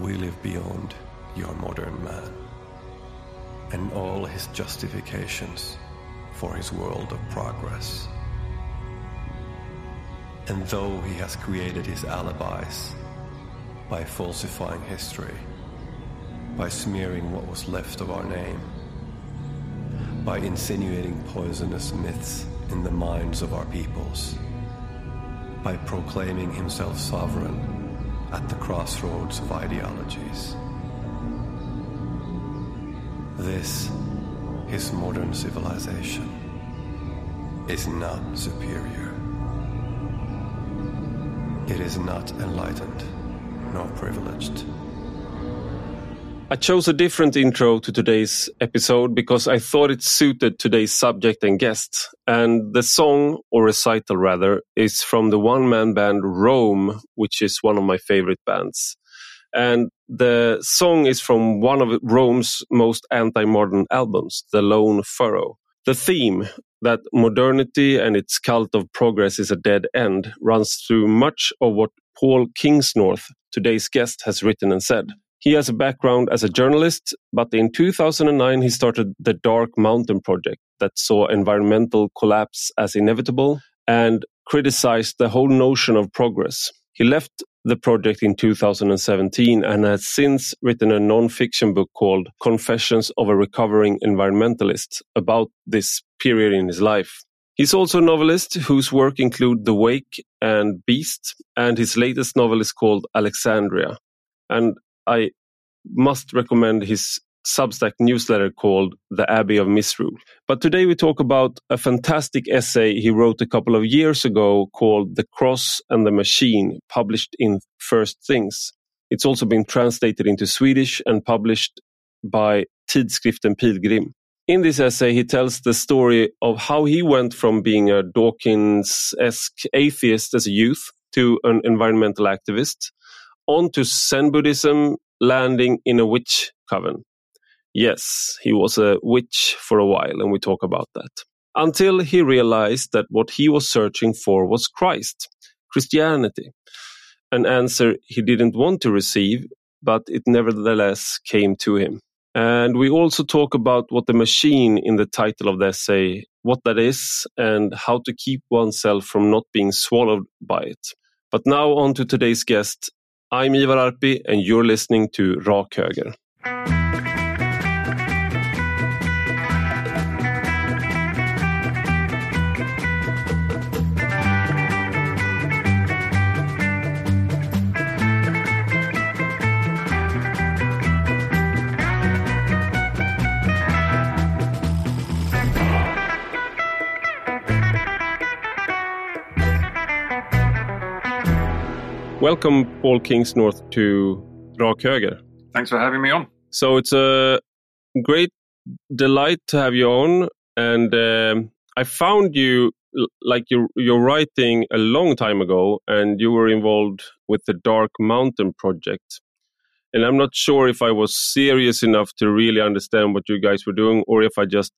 we live beyond your modern man and all his justifications for his world of progress. And though he has created his alibis by falsifying history, by smearing what was left of our name, by insinuating poisonous myths in the minds of our peoples, by proclaiming himself sovereign at the crossroads of ideologies. This, his modern civilization, is not superior. It is not enlightened nor privileged. I chose a different intro to today's episode because I thought it suited today's subject and guest. And the song, or recital rather, is from the one man band Rome, which is one of my favorite bands. And the song is from one of Rome's most anti modern albums, The Lone Furrow. The theme, that modernity and its cult of progress is a dead end, runs through much of what Paul Kingsnorth, today's guest, has written and said. He has a background as a journalist, but in 2009 he started the Dark Mountain Project that saw environmental collapse as inevitable and criticized the whole notion of progress. He left the project in 2017 and has since written a non-fiction book called Confessions of a Recovering Environmentalist about this period in his life. He's also a novelist whose work include The Wake and Beast, and his latest novel is called Alexandria. And I must recommend his Substack newsletter called The Abbey of Misrule. But today we talk about a fantastic essay he wrote a couple of years ago called The Cross and the Machine, published in First Things. It's also been translated into Swedish and published by Tidskriften Pilgrim. In this essay, he tells the story of how he went from being a Dawkins esque atheist as a youth to an environmental activist on to Zen Buddhism, landing in a witch coven. Yes, he was a witch for a while, and we talk about that. Until he realized that what he was searching for was Christ, Christianity, an answer he didn't want to receive, but it nevertheless came to him. And we also talk about what the machine in the title of the essay, what that is, and how to keep oneself from not being swallowed by it. But now on to today's guest, I'm Ivar Arpi, and you're listening to Rak Höger. Welcome, Paul Kingsnorth, to Rak Höger. Thanks for having me on. So it's a great delight to have you on, and um, I found you like you're, you're writing a long time ago, and you were involved with the Dark Mountain project. And I'm not sure if I was serious enough to really understand what you guys were doing, or if I just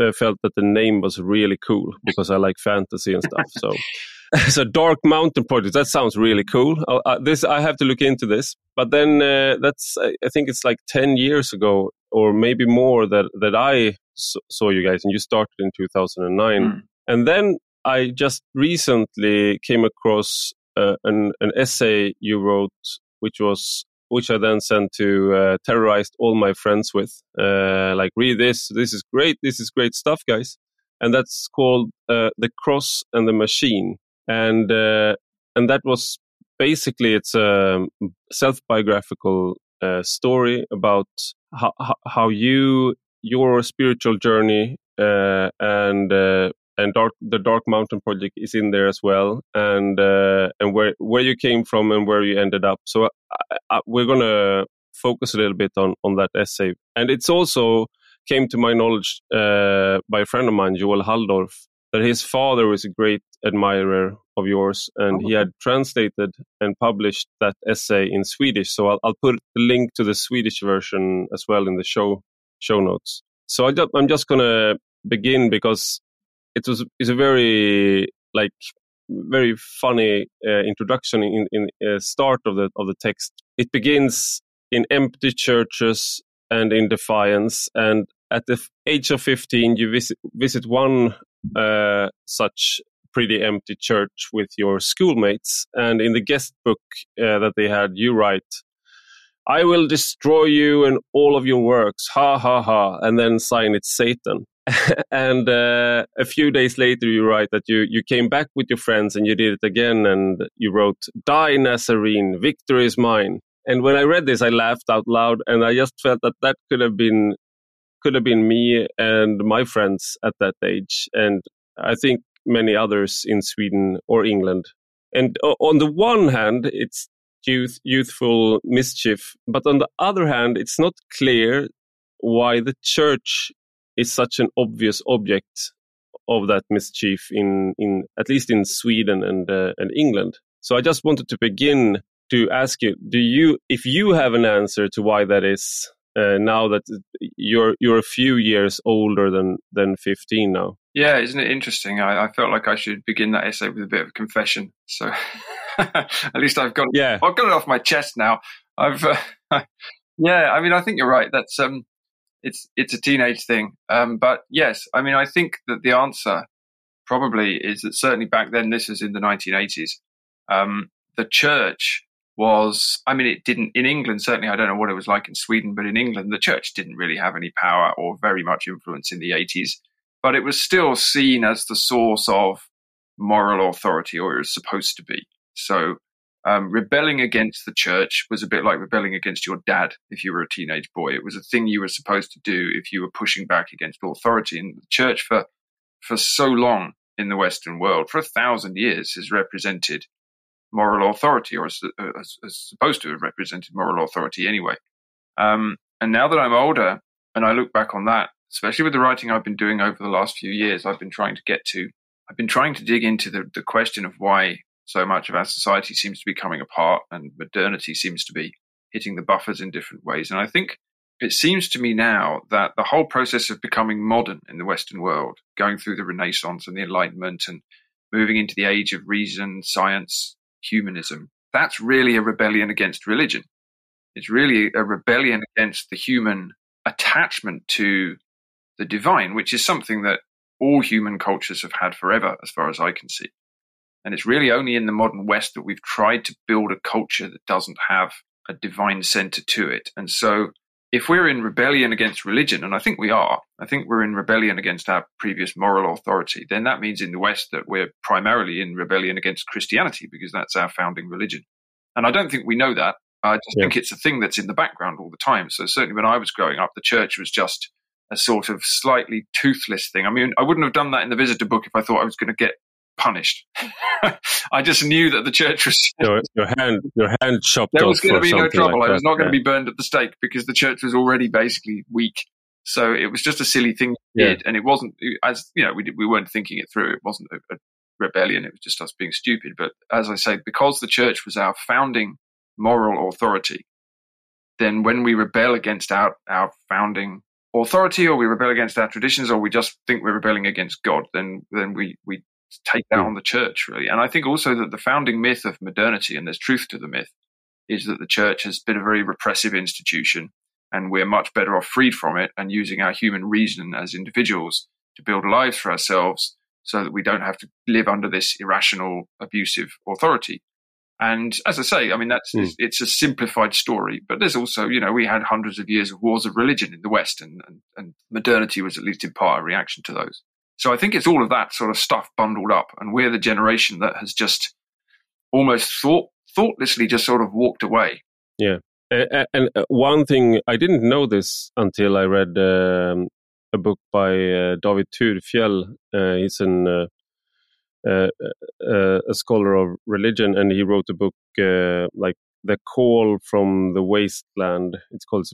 uh, felt that the name was really cool because I like fantasy and stuff. So so dark mountain project that sounds really cool uh, this i have to look into this but then uh, that's i think it's like 10 years ago or maybe more that that i saw you guys and you started in 2009 mm. and then i just recently came across uh, an, an essay you wrote which was which I then sent to uh, terrorized all my friends with. Uh, like, read this. This is great. This is great stuff, guys. And that's called uh, The Cross and the Machine and uh, and that was basically it's a self biographical uh, story about how how you your spiritual journey uh, and and dark the dark mountain project is in there as well. And uh, and where where you came from and where you ended up. So I, I, we're gonna focus a little bit on on that essay. And it's also came to my knowledge uh, by a friend of mine Joel Halldorf that his father was a great admirer of yours, and oh, he had translated and published that essay in Swedish. So I'll, I'll put the link to the Swedish version as well in the show show notes. So I am just gonna begin because it was it's a very like very funny uh, introduction in in uh, start of the of the text. It begins in empty churches and in defiance. And at the age of 15, you visit, visit one uh, such pretty empty church with your schoolmates. And in the guest book uh, that they had, you write, I will destroy you and all of your works. Ha ha ha. And then sign it Satan. and uh, a few days later, you write that you, you came back with your friends and you did it again. And you wrote, Die, Nazarene, victory is mine. And when I read this, I laughed out loud. And I just felt that that could have been could have been me and my friends at that age. And I think many others in Sweden or England. And on the one hand, it's youth, youthful mischief. But on the other hand, it's not clear why the church is such an obvious object of that mischief in, in at least in Sweden and, uh, and England. So I just wanted to begin to ask you, do you, if you have an answer to why that is, uh, now that you're you're a few years older than than 15 now. Yeah, isn't it interesting? I, I felt like I should begin that essay with a bit of a confession. So at least I've got yeah I've got it off my chest now. I've uh, yeah. I mean, I think you're right. That's um, it's it's a teenage thing. Um, but yes, I mean, I think that the answer probably is that certainly back then, this was in the 1980s. Um, the church was, I mean, it didn't, in England, certainly, I don't know what it was like in Sweden, but in England, the church didn't really have any power or very much influence in the 80s. But it was still seen as the source of moral authority, or it was supposed to be. So, um, rebelling against the church was a bit like rebelling against your dad if you were a teenage boy. It was a thing you were supposed to do if you were pushing back against authority. And the church, for, for so long in the Western world, for a thousand years, has represented moral authority, or is, is supposed to have represented moral authority anyway. Um, and now that I'm older and I look back on that, especially with the writing I've been doing over the last few years, I've been trying to get to, I've been trying to dig into the, the question of why so much of our society seems to be coming apart and modernity seems to be hitting the buffers in different ways. And I think it seems to me now that the whole process of becoming modern in the Western world, going through the Renaissance and the Enlightenment and moving into the age of reason, science, humanism, that's really a rebellion against religion. It's really a rebellion against the human attachment to the divine, which is something that all human cultures have had forever, as far as I can see. And it's really only in the modern West that we've tried to build a culture that doesn't have a divine center to it. And so if we're in rebellion against religion, and I think we are, I think we're in rebellion against our previous moral authority, then that means in the West that we're primarily in rebellion against Christianity because that's our founding religion. And I don't think we know that. I just yeah. think it's a thing that's in the background all the time. So certainly when I was growing up, the church was just a sort of slightly toothless thing. I mean, I wouldn't have done that in the visitor book if I thought I was going to get punished. I just knew that the church was your, your hand your hand chopped There was going to be no trouble. Like I was not going to be burned at the stake because the church was already basically weak. So it was just a silly thing we yeah. did, and it wasn't as you know we did, we weren't thinking it through. It wasn't a, a rebellion. It was just us being stupid. But as I say, because the church was our founding moral authority, then when we rebel against our our founding authority, or we rebel against our traditions, or we just think we're rebelling against God, then then we we take that mm. on the church, really. And I think also that the founding myth of modernity, and there's truth to the myth, is that the church has been a very repressive institution and we're much better off freed from it and using our human reason as individuals to build lives for ourselves so that we don't have to live under this irrational, abusive authority. And as I say, I mean, that's, mm. it's a simplified story, but there's also, you know, we had hundreds of years of wars of religion in the West and, and, and modernity was at least in part a reaction to those. So I think it's all of that sort of stuff bundled up, and we're the generation that has just almost thought thoughtlessly just sort of walked away. Yeah, and, and uh, one thing I didn't know this until I read um, a book by uh, David Thurfjell. Uh, he's an uh, uh, uh, a scholar of religion, and he wrote a book like "The Call from the Wasteland." It's called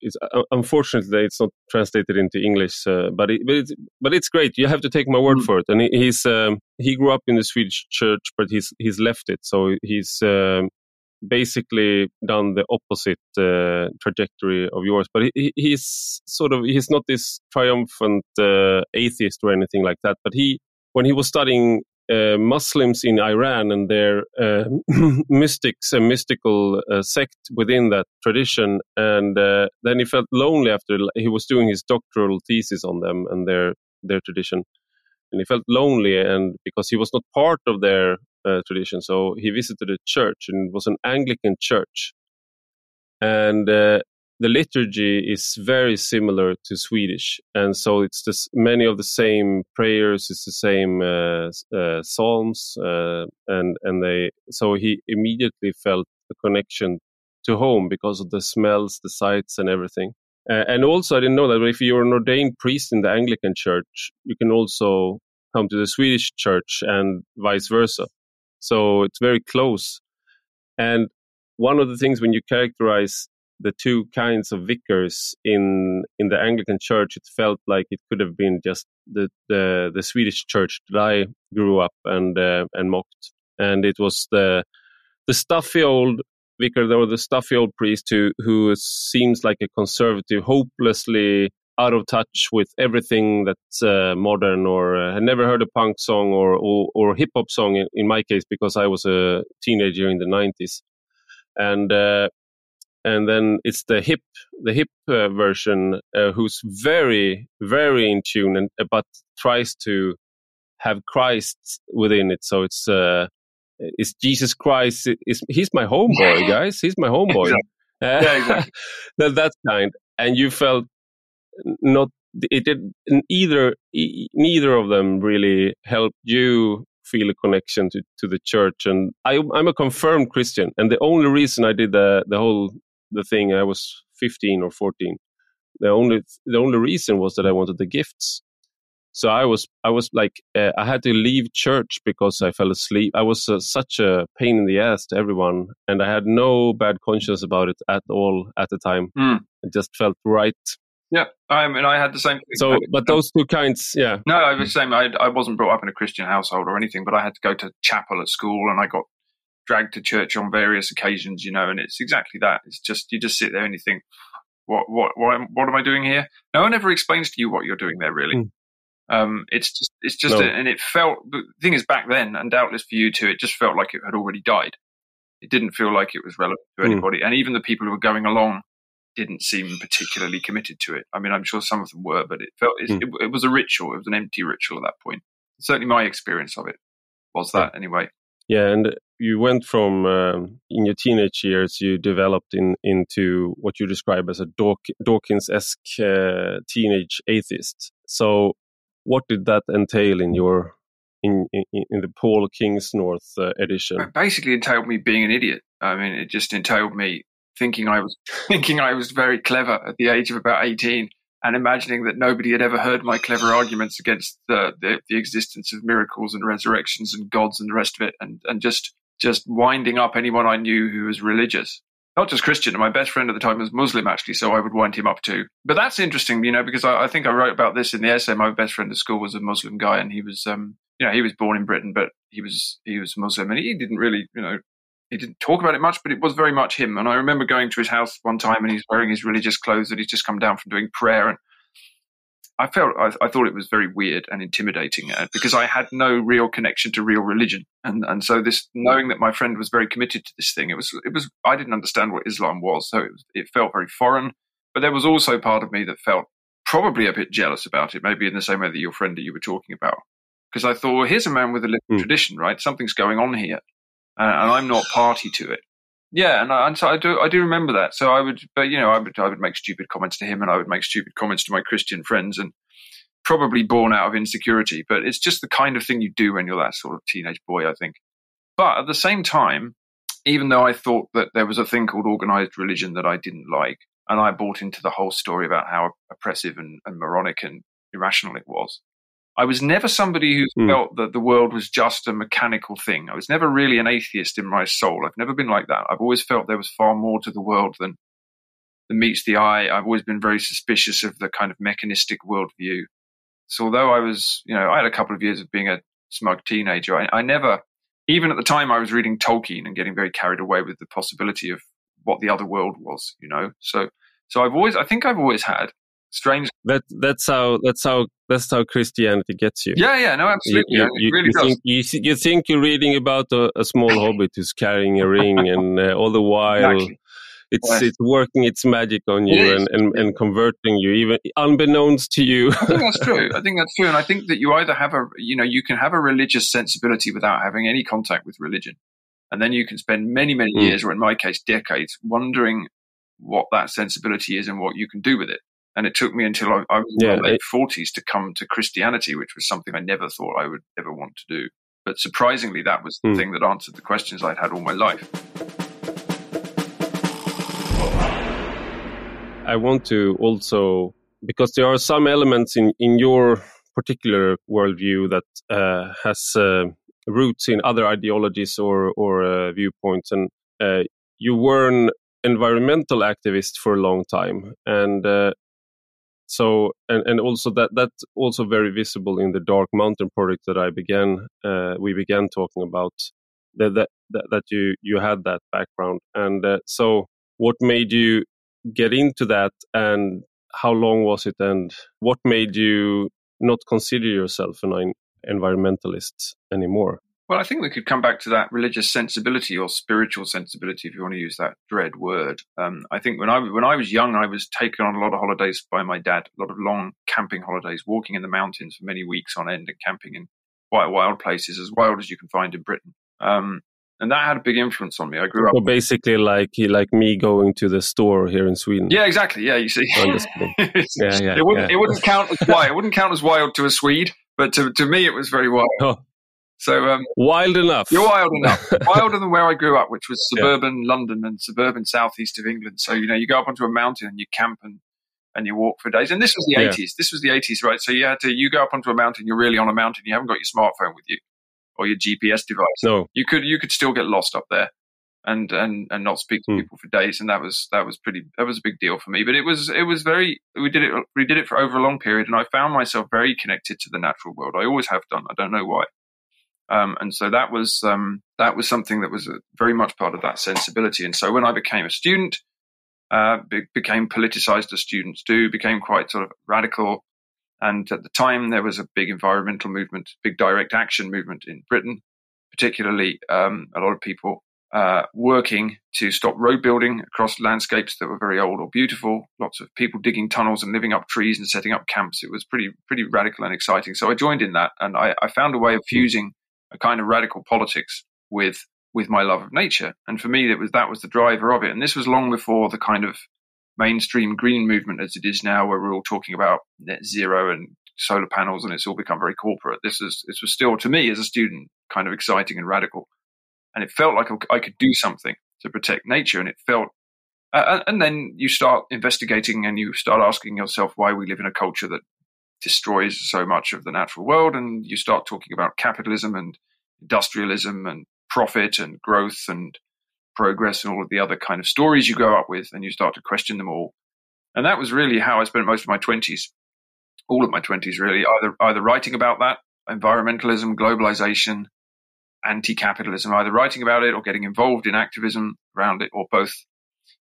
it's uh, unfortunately it's not translated into English, uh, but it, but it's but it's great. You have to take my word mm. for it. And he, he's um, he grew up in the Swedish church, but he's he's left it. So he's um, basically done the opposite uh, trajectory of yours. But he, he's sort of he's not this triumphant uh, atheist or anything like that. But he when he was studying uh, Muslims in Iran and their uh, mystics, and mystical uh, sect within that tradition. And uh, then he felt lonely after he was doing his doctoral thesis on them and their their tradition. And he felt lonely, and because he was not part of their uh, tradition, so he visited a church, and it was an Anglican church. And the liturgy is very similar to Swedish, and so it's this, many of the same prayers, it's the same uh, uh, psalms, uh, and and they. So he immediately felt a connection to home because of the smells, the sights, and everything. And also, I didn't know that but if you're an ordained priest in the Anglican Church, you can also come to the Swedish Church, and vice versa. So it's very close. And one of the things when you characterize the two kinds of vicars in in the Anglican Church, it felt like it could have been just the the, the Swedish church that I grew up and uh, and mocked, and it was the the stuffy old vicar or the stuffy old priest who who seems like a conservative, hopelessly out of touch with everything that's uh, modern or uh, had never heard a punk song or or, or hip hop song in, in, my case because I was a teenager in the 90s and uh, and then it's the hip the hip uh, version uh, who's very very in tune and uh, but tries to have Christ within it. So it's uh it's Jesus Christ is he's my homeboy guys. He's my homeboy. Exactly. yeah, exactly. that, that kind. And you felt not it did either neither of them really helped you feel a connection to, to the church. And I, i'm a confirmed christian. And the only reason i did the, the whole the thing. I was 15 or 14. The only the only reason was that I wanted the gifts. So I was I was like uh, I had to leave church because I fell asleep. I was uh, such a pain in the ass to everyone, and I had no bad conscience about it at all at the time. Mm. It just felt right. Yeah, I mean, I had the same thing. So, but those two kinds, yeah. No, I was the same. I, I wasn't brought up in a Christian household or anything, but I had to go to chapel at school, and I got dragged to church on various occasions, you know, and it's exactly that. It's just you just sit there and you think, what what what, what am I doing here? No one ever explains to you what you're doing there, really. Mm. Um, it's just it's just no. a, and it felt the thing is back then, and doubtless for you too, it just felt like it had already died. It didn't feel like it was relevant to mm. anybody, and even the people who were going along didn't seem particularly committed to it. I mean, I'm sure some of them were, but it felt it, mm. it, it was a ritual. It was an empty ritual at that point. Certainly, my experience of it was that anyway. Yeah, and you went from um, in your teenage years, you developed in into what you describe as a Dawkins-esque uh, teenage atheist. So, what did that entail in your in in, in the Paul Kingsnorth uh, edition? It basically entailed me being an idiot. I mean, it just entailed me thinking I was thinking I was very clever at the age of about eighteen and imagining that nobody had ever heard my clever arguments against the, the, the, existence of miracles and resurrections and gods and the rest of it, and, and just just winding up anyone I knew who was religious. Not just Christian. My best friend at the time was Muslim, actually, so I would wind him up too. But that's interesting, you know, because I, I think I wrote about this in the essay. My best friend at school was a Muslim guy, and he was, um, you know, he was born in Britain, but he was he was Muslim, and he didn't really, you know, he didn't talk about it much, but it was very much him. And I remember going to his house one time and he's wearing his religious clothes that he's just come down from doing prayer. And I felt, I, I thought it was very weird and intimidating uh, because I had no real connection to real religion. And, and so this, knowing that my friend was very committed to this thing, it was, it was, I didn't understand what Islam was. So it, was, it felt very foreign. But there was also part of me that felt probably a bit jealous about it, maybe in the same way that your friend that you were talking about. Because I thought, well, here's a man with a living mm. tradition, right? Something's going on here uh, and I'm not party to it. Yeah, and, I, and so I do. I do remember that. So I would, but you know, I would, I would make stupid comments to him, and I would make stupid comments to my Christian friends, and probably born out of insecurity. But it's just the kind of thing you do when you're that sort of teenage boy, I think. But at the same time, even though I thought that there was a thing called organized religion that I didn't like, and I bought into the whole story about how oppressive and, and moronic and irrational it was, I was never somebody who mm. felt that the world was just a mechanical thing. I was never really an atheist in my soul. I've never been like that. I've always felt there was far more to the world than, than meets the eye. I've always been very suspicious of the kind of mechanistic worldview. So although I was, you know, I had a couple of years of being a smug teenager, I, I never, even at the time I was reading Tolkien and getting very carried away with the possibility of what the other world was, you know. So, so I've always, I think I've always had strange. That that's how that's how that's how Christianity gets you. Yeah, yeah, no, absolutely. You, you, really you does. Think, you, you think you're reading about a, a small hobbit who's carrying a ring, and uh, all the while. Exactly. It's yes. it's working its magic on you and, and, and converting you, even unbeknownst to you. I think that's true. I think that's true, and I think that you either have a you know you can have a religious sensibility without having any contact with religion, and then you can spend many many mm. years, or in my case decades, wondering what that sensibility is and what you can do with it. And it took me until I, I was in yeah, my late forties to come to Christianity, which was something I never thought I would ever want to do. But surprisingly, that was the mm. thing that answered the questions I'd had all my life. I want to also because there are some elements in in your particular worldview that uh, has uh, roots in other ideologies or or uh, viewpoints, and uh, you were an environmental activist for a long time, and uh, so and, and also that that's also very visible in the dark mountain project that i began uh, we began talking about that, that that you you had that background. And uh, so what made you get into that and how long was it? And what made you not consider yourself an environmentalist anymore well, I think we could come back to that religious sensibility or spiritual sensibility, if you want to use that dread word. Um, I think when I when I was young, I was taken on a lot of holidays by my dad, a lot of long camping holidays, walking in the mountains for many weeks on end, and camping in quite wild places, as wild as you can find in Britain. Um, and that had a big influence on me. I grew up. So basically, like like me going to the store here in Sweden. Yeah, exactly. Yeah, you see. yeah, yeah, it wouldn't yeah. it wouldn't count as wild. It wouldn't count as wild to a Swede, but to to me, it was very wild. Oh. So um, wild enough. You're wild enough. Wilder than where I grew up, which was suburban yeah. London and suburban southeast of England. So you know, you go up onto a mountain and you camp and and you walk for days. And this was the yeah. 80s. This was the 80s, right? So you had to you go up onto a mountain. You're really on a mountain. You haven't got your smartphone with you or your GPS device. No, you could you could still get lost up there. And, and and not speak to mm. people for days, and that was that was pretty that was a big deal for me. But it was it was very we did it we did it for over a long period, and I found myself very connected to the natural world. I always have done. I don't know why. Um, and so that was um, that was something that was very much part of that sensibility. And so when I became a student, uh, be- became politicized as students do, became quite sort of radical. And at the time, there was a big environmental movement, big direct action movement in Britain, particularly um, a lot of people uh, working to stop road building across landscapes that were very old or beautiful. Lots of people digging tunnels and living up trees and setting up camps. It was pretty pretty radical and exciting. So I joined in that, and I, I found a way of fusing a kind of radical politics with with my love of nature. And for me, that was that was the driver of it. And this was long before the kind of mainstream green movement as it is now, where we're all talking about net zero and solar panels, and it's all become very corporate. This is this was still to me as a student kind of exciting and radical, and it felt like I could do something to protect nature, and it felt. Uh, and then you start investigating and you start asking yourself why we live in a culture that destroys so much of the natural world. And you start talking about capitalism and industrialism and profit and growth and progress and all of the other kind of stories you go up with, and you start to question them all. And that was really how I spent most of my 20s, all of my 20s, really, either, either writing about that, environmentalism, globalization, anti capitalism, either writing about it or getting involved in activism around it, or both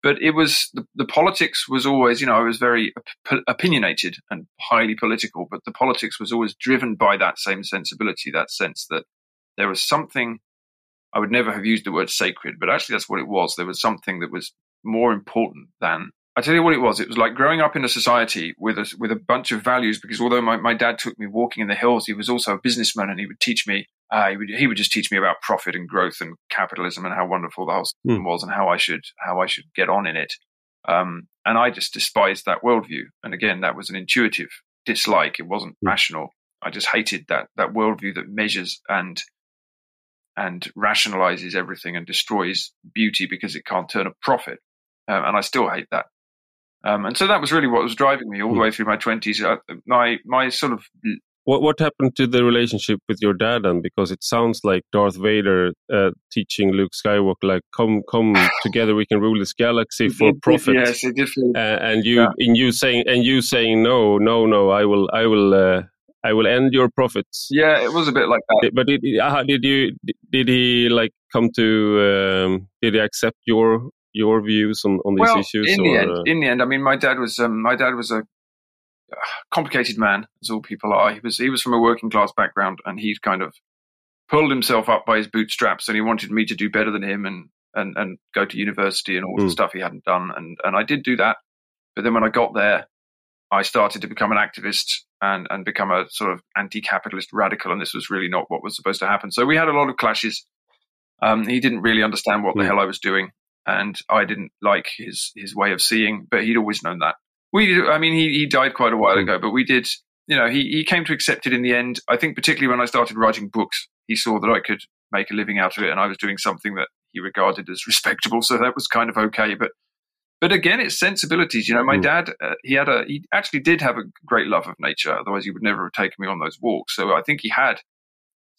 but it was the, the politics was always, you know, I was very op- opinionated and highly political, but the politics was always driven by that same sensibility, that sense that there was something. I would never have used the word sacred, but actually that's what it was. There was something that was more important than I tell you what it was. It was like growing up in a society with a, with a bunch of values. Because although my, my dad took me walking in the hills, he was also a businessman, and he would teach me. Uh, he would he would just teach me about profit and growth and capitalism and how wonderful the whole system mm. was and how I should how I should get on in it. Um, and I just despised that worldview. And again, that was an intuitive dislike. It wasn't mm. rational. I just hated that that worldview that measures and and rationalizes everything and destroys beauty because it can't turn a profit. Um, and I still hate that. Um, and so that was really what was driving me all the hmm. way through my twenties. Uh, my my sort of what what happened to the relationship with your dad then? Because it sounds like Darth Vader uh, teaching Luke Skywalker, like, "Come, come together, we can rule this galaxy for profit." Yes, uh, and you, yeah. and you saying, and you saying, "No, no, no, I will, I will." Uh, I will end your profits. Yeah, it was a bit like that. But did, uh, did you did he like come to um, did he accept your your views on, on these well, issues? In or, the end, uh... in the end, I mean, my dad was um, my dad was a complicated man, as all people are. He was he was from a working class background, and he'd kind of pulled himself up by his bootstraps, and he wanted me to do better than him and and and go to university and all mm. the stuff he hadn't done, and and I did do that. But then when I got there, I started to become an activist and and become a sort of anti-capitalist radical, and this was really not what was supposed to happen. So we had a lot of clashes. Um, he didn't really understand what mm. the hell I was doing, and I didn't like his his way of seeing, but he'd always known that. We, I mean, he he died quite a while mm. ago, but we did. You know, he he came to accept it in the end. I think particularly when I started writing books, he saw that I could make a living out of it, and I was doing something that he regarded as respectable. So that was kind of okay. But but again, it's sensibilities. You know, my mm. dad, uh, he had a, he actually did have a great love of nature. Otherwise, he would never have taken me on those walks. So I think he had mm.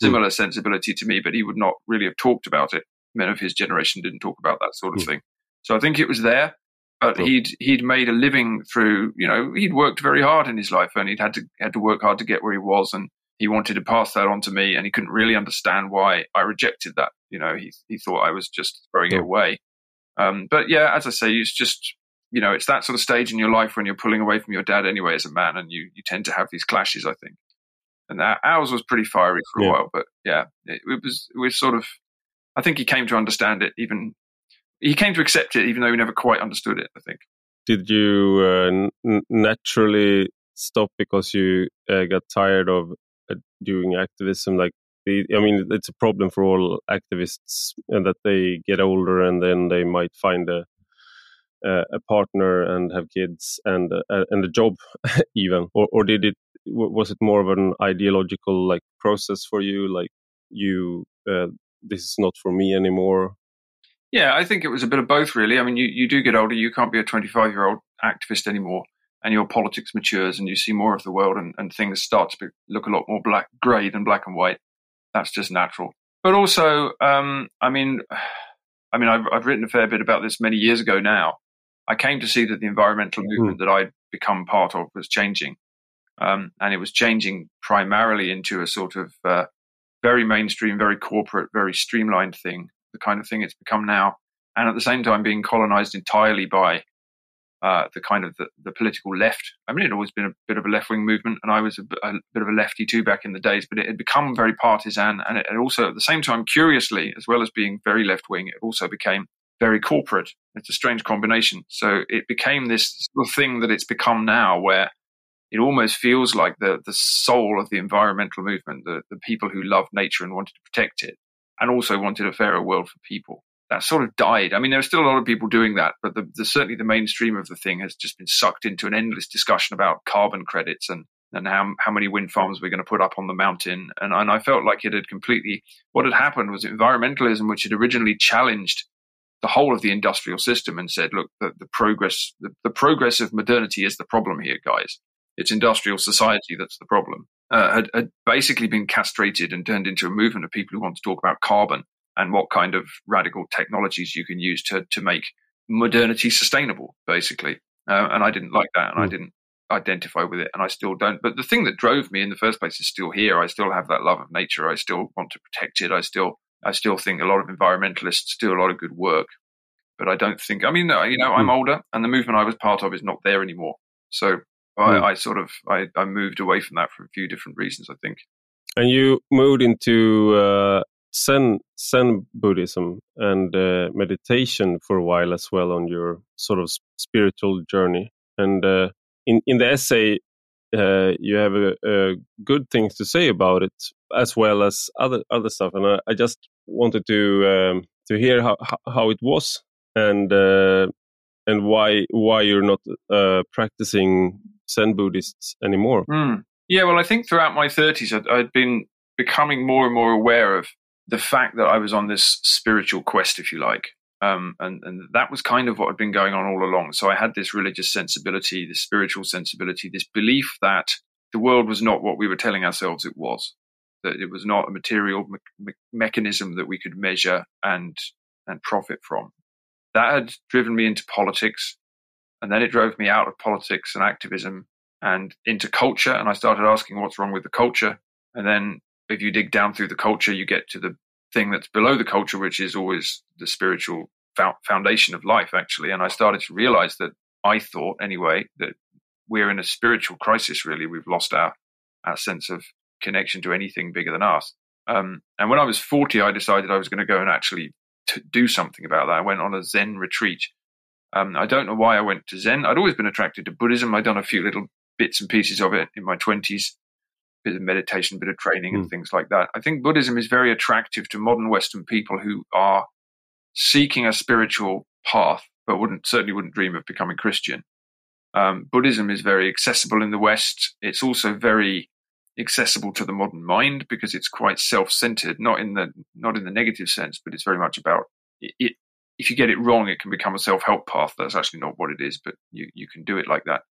similar mm. sensibility to me, but he would not really have talked about it. Men of his generation didn't talk about that sort of mm. thing. So I think it was there, but cool. he'd he'd made a living through. You know, he'd worked very hard in his life, and he'd had to had to work hard to get where he was, and he wanted to pass that on to me, and he couldn't really understand why I rejected that. You know, he he thought I was just throwing it away. Um, but yeah, as I say, it's just you know, it's that sort of stage in your life when you're pulling away from your dad anyway as a man, and you you tend to have these clashes. I think, and that, ours was pretty fiery for a yeah. while, but yeah, it, it was it was sort of. I think he came to understand it. Even he came to accept it, even though he never quite understood it. I think. Did you uh, n- naturally stop because you uh, got tired of uh, doing activism? Like I mean, it's a problem for all activists, and that they get older and then they might find a uh, a partner and have kids and uh, and a job even, or or did it was it more of an ideological like process for you? Like you, uh, this is not for me anymore. Yeah, I think it was a bit of both, really. I mean, you, you do get older. You can't be a 25 year old activist anymore, and your politics matures, and you see more of the world, and, and things start to be, look a lot more black, grey than black and white that's just natural. But also, um, I mean, I mean, I've, I've, written a fair bit about this many years ago now. I came to see that the environmental movement mm. that I'd become part of was changing. Um, and it was changing primarily into a sort of uh, very mainstream, very corporate, very streamlined thing, the kind of thing it's become now. And at the same time, being colonized entirely by uh, the kind of the, the, political left. I mean, it had always been a bit of a left wing movement, and I was a, a, bit of a lefty too back in the days. But it had become very partisan, and it, also, at the same time, curiously, as well as being very left wing, it also became very corporate. It's a strange combination. So it became this thing that it's become now, where it almost feels like the the soul of the environmental movement, the the people who loved nature and wanted to protect it, and also wanted a fairer world for people that sort of died. I mean, there are still a lot of people doing that, but the, the, certainly the mainstream of the thing has just been sucked into an endless discussion about carbon credits and and how how many wind farms we're going to put up on the mountain. And and I felt like it had completely what had happened was environmentalism, which had originally challenged the whole of the industrial system and said, look, the, the progress the, the progress of modernity is the problem here, guys. It's industrial society that's the problem. Uh, had, had basically been castrated and turned into a movement of people who want to talk about carbon and what kind of radical technologies you can use to to make modernity sustainable, basically. Uh, and I didn't like that, and. I hmm. didn't identify with it, and I still don't. But the thing that drove me in the first place is still here. I still have that love of nature. I still want to protect it. I still I still think a lot of environmentalists do a lot of good work, but I don't think. I mean, you know, I'm mm. older, and the movement I was part of is not there anymore. So mm. I sort of I, I, moved away from that for a few different reasons. I think. And you moved into uh, Zen Zen Buddhism and uh, meditation for a while as well on your sort of spiritual journey. And uh, in in the essay, uh, you have a, a good things to say about it as well as other other stuff. And I, I just wanted to um, to hear how how it was and uh, and why why you're not uh, practicing Zen Buddhists anymore. Mm. Yeah, well, I think throughout my 30s, I'd, I'd been becoming more and more aware of the fact that I was on this spiritual quest, if you like, um, and, and that was kind of what had been going on all along. So I had this religious sensibility, this spiritual sensibility, this belief that the world was not what we were telling ourselves it was, that it was not a material me- me- mechanism that we could measure and and profit from. That had driven me into politics, and then it drove me out of politics and activism and into culture. And I started asking what's wrong with the culture, and then if you dig down through the culture, you get to the thing that's below the culture, which is always the spiritual foundation of life, actually. And I started to realize that I thought, anyway, that we're in a spiritual crisis. Really, we've lost our our sense of connection to anything bigger than us. Um, and when I was 40, I decided I was going to go and actually do something about that. I went on a Zen retreat. Um, I don't know why I went to Zen. I'd always been attracted to Buddhism. I'd done a few little bits and pieces of it in my 20s, bit of meditation, a bit of training, and hmm. things like that. I think Buddhism is very attractive to modern Western people who are seeking a spiritual path, but wouldn't certainly wouldn't dream of becoming Christian. Um, Buddhism is very accessible in the West. It's also very accessible to the modern mind because it's quite self-centered, not in the not in the negative sense, but it's very much about it, it if you get it wrong, it can become a self-help path. That's actually not what it is, but you, you can do it like that.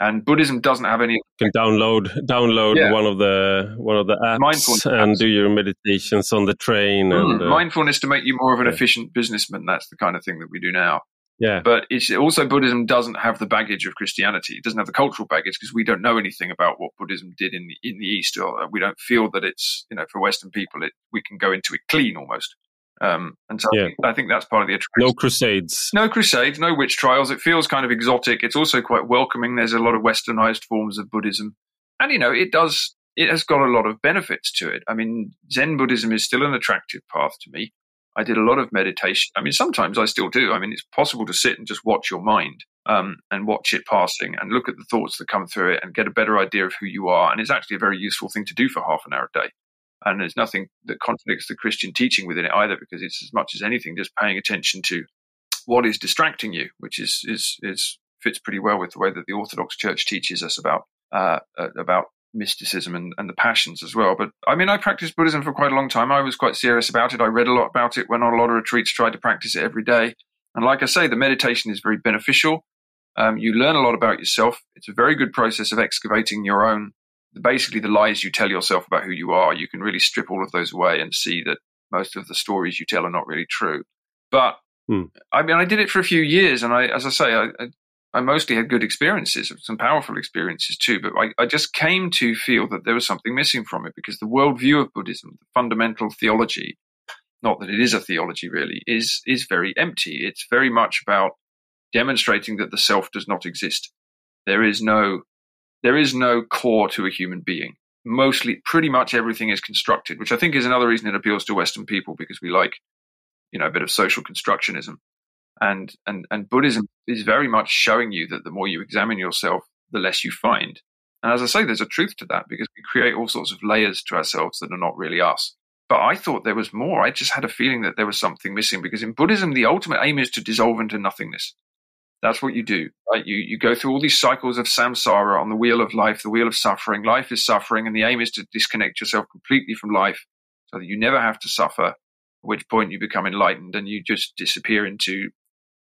And Buddhism doesn't have any. You can download download yeah. one of the one of the apps and do your meditations on the train. Mm, and, uh, mindfulness to make you more of an yeah. efficient businessman. That's the kind of thing that we do now. Yeah. But it's also Buddhism doesn't have the baggage of Christianity. It doesn't have the cultural baggage because we don't know anything about what Buddhism did in the in the East, or we don't feel that it's you know for Western people it we can go into it clean almost. Um, and so yeah. I, think, I, think, that's part of the attraction. No crusades. No crusades, no witch trials. It feels kind of exotic. It's also quite welcoming. There's a lot of westernized forms of Buddhism. And, you know, it does, it has got a lot of benefits to it. I mean, Zen Buddhism is still an attractive path to me. I did a lot of meditation. I mean, sometimes I still do. I mean, it's possible to sit and just watch your mind um, and watch it passing and look at the thoughts that come through it and get a better idea of who you are. And it's actually a very useful thing to do for half an hour a day. And there's nothing that contradicts the Christian teaching within it either, because it's as much as anything just paying attention to what is distracting you, which is is is fits pretty well with the way that the Orthodox Church teaches us about uh, uh about mysticism and, and the passions as well. But I mean, I practiced Buddhism for quite a long time. I was quite serious about it. I read a lot about it, went on a lot of retreats, tried to practice it every day. And like I say, the meditation is very beneficial. Um, you learn a lot about yourself. It's a very good process of excavating your own, basically the lies you tell yourself about who you are. You can really strip all of those away and see that most of the stories you tell are not really true. But hmm. I mean, I did it for a few years, and I, as I say, I, I mostly had good experiences, some powerful experiences too, but I, I, just came to feel that there was something missing from it because the worldview of Buddhism, the fundamental theology, not that it is a theology really, is is very empty. It's very much about demonstrating that the self does not exist. There is no there is no core to a human being. Mostly pretty much everything is constructed, which I think is another reason it appeals to Western people because we like, you know, a bit of social constructionism. And, and, and Buddhism is very much showing you that the more you examine yourself, the less you find. And as I say, there's a truth to that because we create all sorts of layers to ourselves that are not really us. But I thought there was more. I just had a feeling that there was something missing because in Buddhism, the ultimate aim is to dissolve into nothingness. That's what you do, right? You, you go through all these cycles of samsara on the wheel of life, the wheel of suffering. Life is suffering, and the aim is to disconnect yourself completely from life so that you never have to suffer, at which point you become enlightened and you just disappear into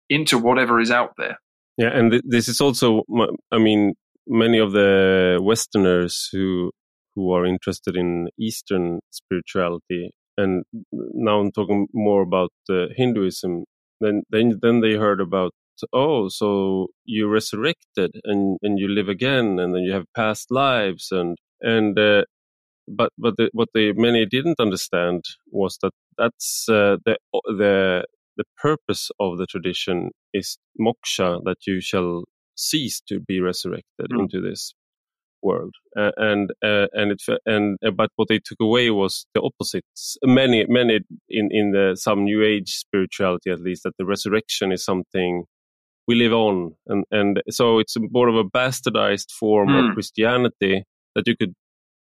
into whatever is out there. Yeah, and th- this is also, I mean, many of the Westerners who who are interested in Eastern spirituality, and now I'm talking more about uh, Hinduism. Then, then, then they heard about oh, so you resurrected and and you live again, and then you have past lives, and and uh, but but the, what they many didn't understand was that that's uh, the the the purpose of the tradition is moksha, that you shall cease to be resurrected mm. into this world. Uh, and uh, and it and uh, but what they took away was the opposites. Many many in in the some New Age spirituality at least that the resurrection is something we live on, and and so it's more of a bastardized form mm. of hmm. Christianity that you could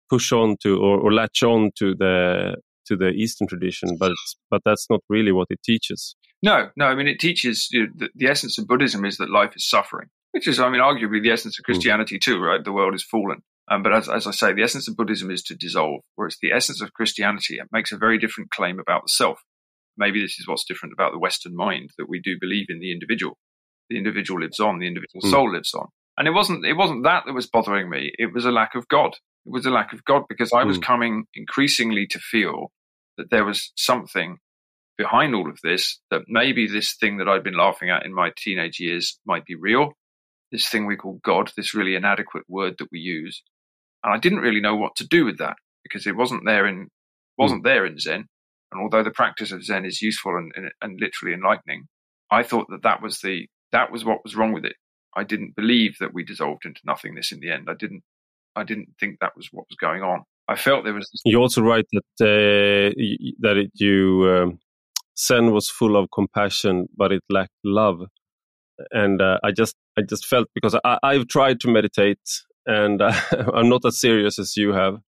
push on to or, or latch on to the to the Eastern tradition, but but that's not really what it teaches. No, no. I mean, it teaches you know, the, the, essence of Buddhism is that life is suffering, which is, I mean, arguably the essence of hmm. Christianity mm. too, right? The world is fallen. Um, but as, as I say, the essence of Buddhism is to dissolve, whereas the essence of Christianity it makes a very different claim about the self. Maybe this is what's different about the Western mind that we do believe in the individual. The individual lives on, the individual mm. soul lives on. And it wasn't it wasn't that that was bothering me. It was a lack of God. It was a lack of God because I was mm. coming increasingly to feel that there was something behind all of this, that maybe this thing that I'd been laughing at in my teenage years might be real. This thing we call God, this really inadequate word that we use. And I didn't really know what to do with that because it wasn't there in wasn't mm. there in Zen. And although the practice of Zen is useful and, and, and literally enlightening, I thought that that was the that was what was wrong with it. I didn't believe that we dissolved into nothingness in the end. I didn't I didn't think that was what was going on. I felt there was. This- you also write that uh, that it, you um, Zen was full of compassion, but it lacked love. And uh, I just I just felt because I, I've tried to meditate, and uh, I'm not as serious as you have,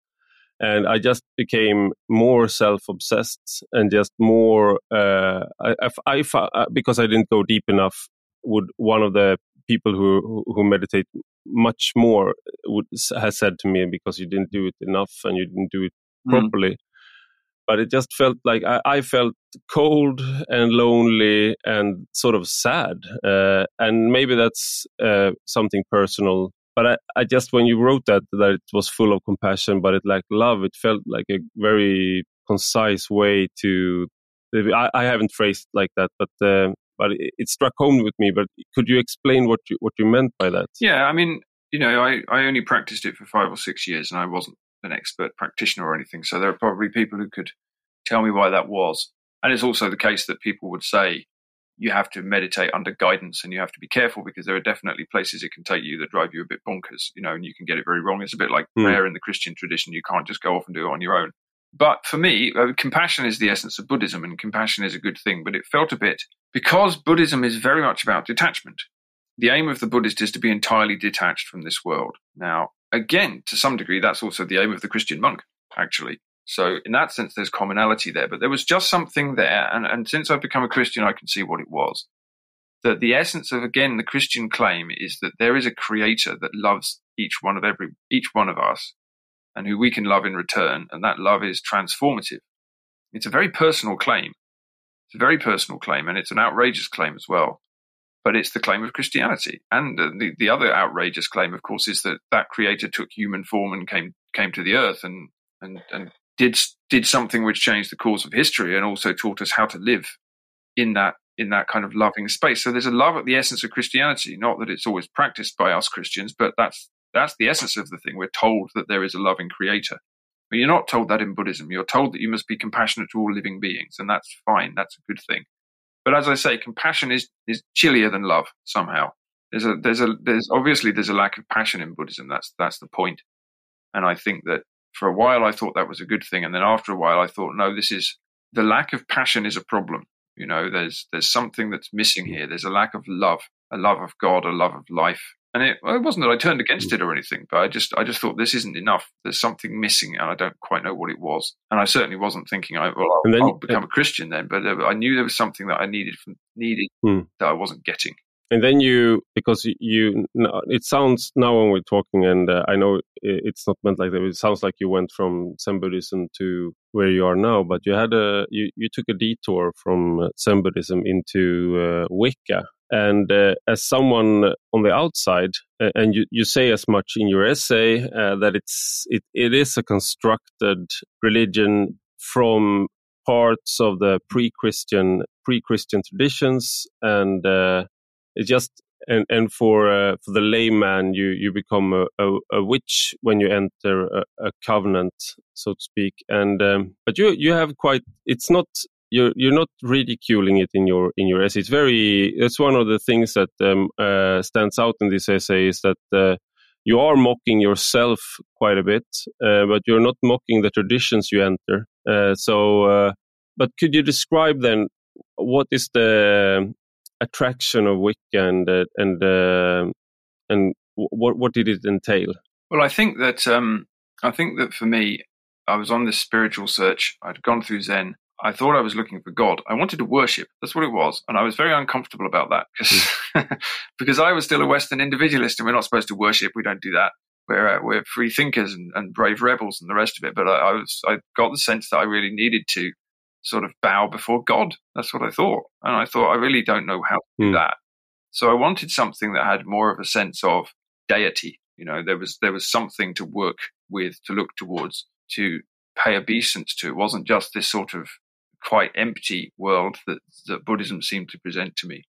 and I just became more self-obsessed and just more. Uh, I, I, I, because I didn't go deep enough. Would one of the people who who meditate much more would, has said to me because you didn't do it enough and you didn't do it mm. properly. But it just felt like I, I, felt cold and lonely and sort of sad. Uh, and maybe that's uh, something personal. But I, I just, when you wrote that, that it was full of compassion, but it lacked love, it felt like a very concise way to. I, I haven't phrased like that, but uh, but it, it, struck home with me. But could you explain what you what you meant by that? Yeah, I mean, you know, I, I only practiced it for five or six years, and I wasn't an expert practitioner or anything. So there are probably people who could tell me why that was. And it's also the case that people would say you have to meditate under guidance and you have to be careful because there are definitely places it can take you that drive you a bit bonkers, you know, and you can get it very wrong. It's a bit like mm. prayer in the Christian tradition. You can't just go off and do it on your own. But for me, uh, compassion is the essence of Buddhism, and compassion is a good thing. But it felt a bit because Buddhism is very much about detachment. The aim of the Buddhist is to be entirely detached from this world. Now, again, to some degree, that's also the aim of the Christian monk, actually. So, in that sense, there's commonality there. But there was just something there, and, and since I've become a Christian, I can see what it was. That the essence of again the Christian claim is that there is a creator that loves each one of every each one of us and who we can love in return. And that love is transformative. It's a very personal claim. It's a very personal claim, and it's an outrageous claim as well. But it's the claim of Christianity. And the, the other outrageous claim, of course, is that that creator took human form and came, came to the earth and, and, and did, did something which changed the course of history and also taught us how to live in that in that kind of loving space. So there's a love at the essence of Christianity, not that it's always practiced by us Christians, but that's that's the essence of the thing. We're told that there is a loving creator. But you're not told that in Buddhism. You're told that you must be compassionate to all living beings, and that's fine. That's a good thing. But as I say, compassion is, is chillier than love somehow. There's a there's a there's obviously there's a lack of passion in Buddhism. That's that's the point. And I think that for a while I thought that was a good thing, and then after a while I thought, no, this is the lack of passion is a problem. You know, there's there's something that's missing mm. here. There's a lack of love, a love of God, a love of life, and it, well, it wasn't that I turned against mm. it or anything, but I just I just thought this isn't enough. There's something missing, and I don't quite know what it was. And I certainly wasn't thinking, I, well, I'll, then, I'll become uh, a Christian then. But uh, I knew there was something that I needed from, needed hmm. that I wasn't getting. And then you, because you, it sounds now when we're talking, and uh, I know it's not meant like that. It sounds like you went from Zen Buddhism to where you are now, but you had a, you, you took a detour from Zen Buddhism into uh, Wicca, and uh, as someone on the outside, uh, and you, you say as much in your essay uh, that it's it, it is a constructed religion from parts of the pre-Christian pre-Christian traditions, and uh, it just and and for uh, for the layman, you you become a, a, a witch when you enter a, a covenant, so to speak. And um, but you you have quite it's not you're you're not ridiculing it in your in your essay. It's very it's one of the things that um, uh, stands out in this essay is that uh, you are mocking yourself quite a bit, uh, but you're not mocking the traditions you enter. Uh, so, uh, but could you describe then what is the attraction of Wicca and uh, and and what what did it entail? Well, I think that um, I think that for me, I was on this spiritual search. I'd gone through Zen I thought I was looking for God. I wanted to worship. That's what it was. And I was very uncomfortable about that because, hmm. because I was still a Western individualist and we're not supposed to worship. We don't do that. We're, uh, we're free thinkers and, and, brave rebels and the rest of it. But I, I, was, I got the sense that I really needed to sort of bow before God. That's what I thought. And I thought, I really don't know how to do mm. that. So I wanted something that had more of a sense of deity. You know, there was, there was something to work with, to look towards, to pay obeisance to. It wasn't just this sort of quite empty world that, that Buddhism seemed to present to me.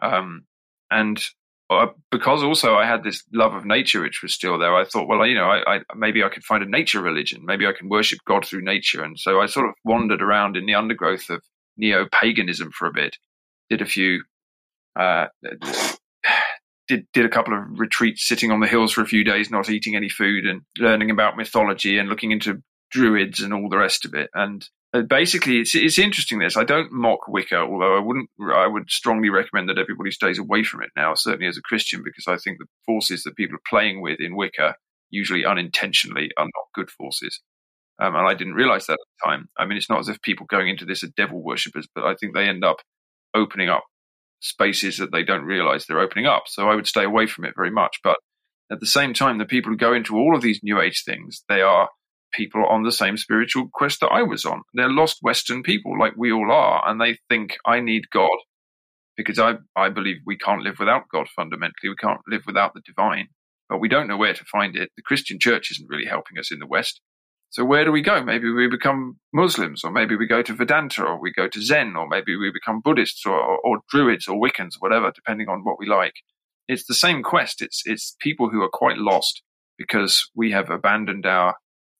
Um, and uh, because also I had this love of nature, which was still there, I thought, well, you know, I, I, maybe I could find a nature religion. Maybe I can worship God through nature. And so I sort of wandered around in the undergrowth of neo paganism for a bit, did a few, uh, did did a couple of retreats, sitting on the hills for a few days, not eating any food, and learning about mythology and looking into druids and all the rest of it. And basically, it's it's interesting. This I don't mock Wicca, although I wouldn't. I would strongly recommend that everybody stays away from it now. Certainly as a Christian, because I think the forces that people are playing with in Wicca, usually unintentionally, are not good forces. Um, and I didn't realize that at the time. I mean, it's not as if people going into this are devil worshippers, but I think they end up opening up spaces that they don't realize they're opening up. So I would stay away from it very much. But at the same time, the people who go into all of these new age things, they are people on the same spiritual quest that I was on. They're lost Western people like we all are. And they think I need God because I, I believe we can't live without God fundamentally. We can't live without the divine, but we don't know where to find it. The Christian church isn't really helping us in the West. So where do we go? Maybe we become Muslims, or maybe we go to Vedanta, or we go to Zen, or maybe we become Buddhists, or, or, or Druids, or Wiccans, whatever, depending on what we like. It's the same quest. It's it's people who are quite lost because we have abandoned our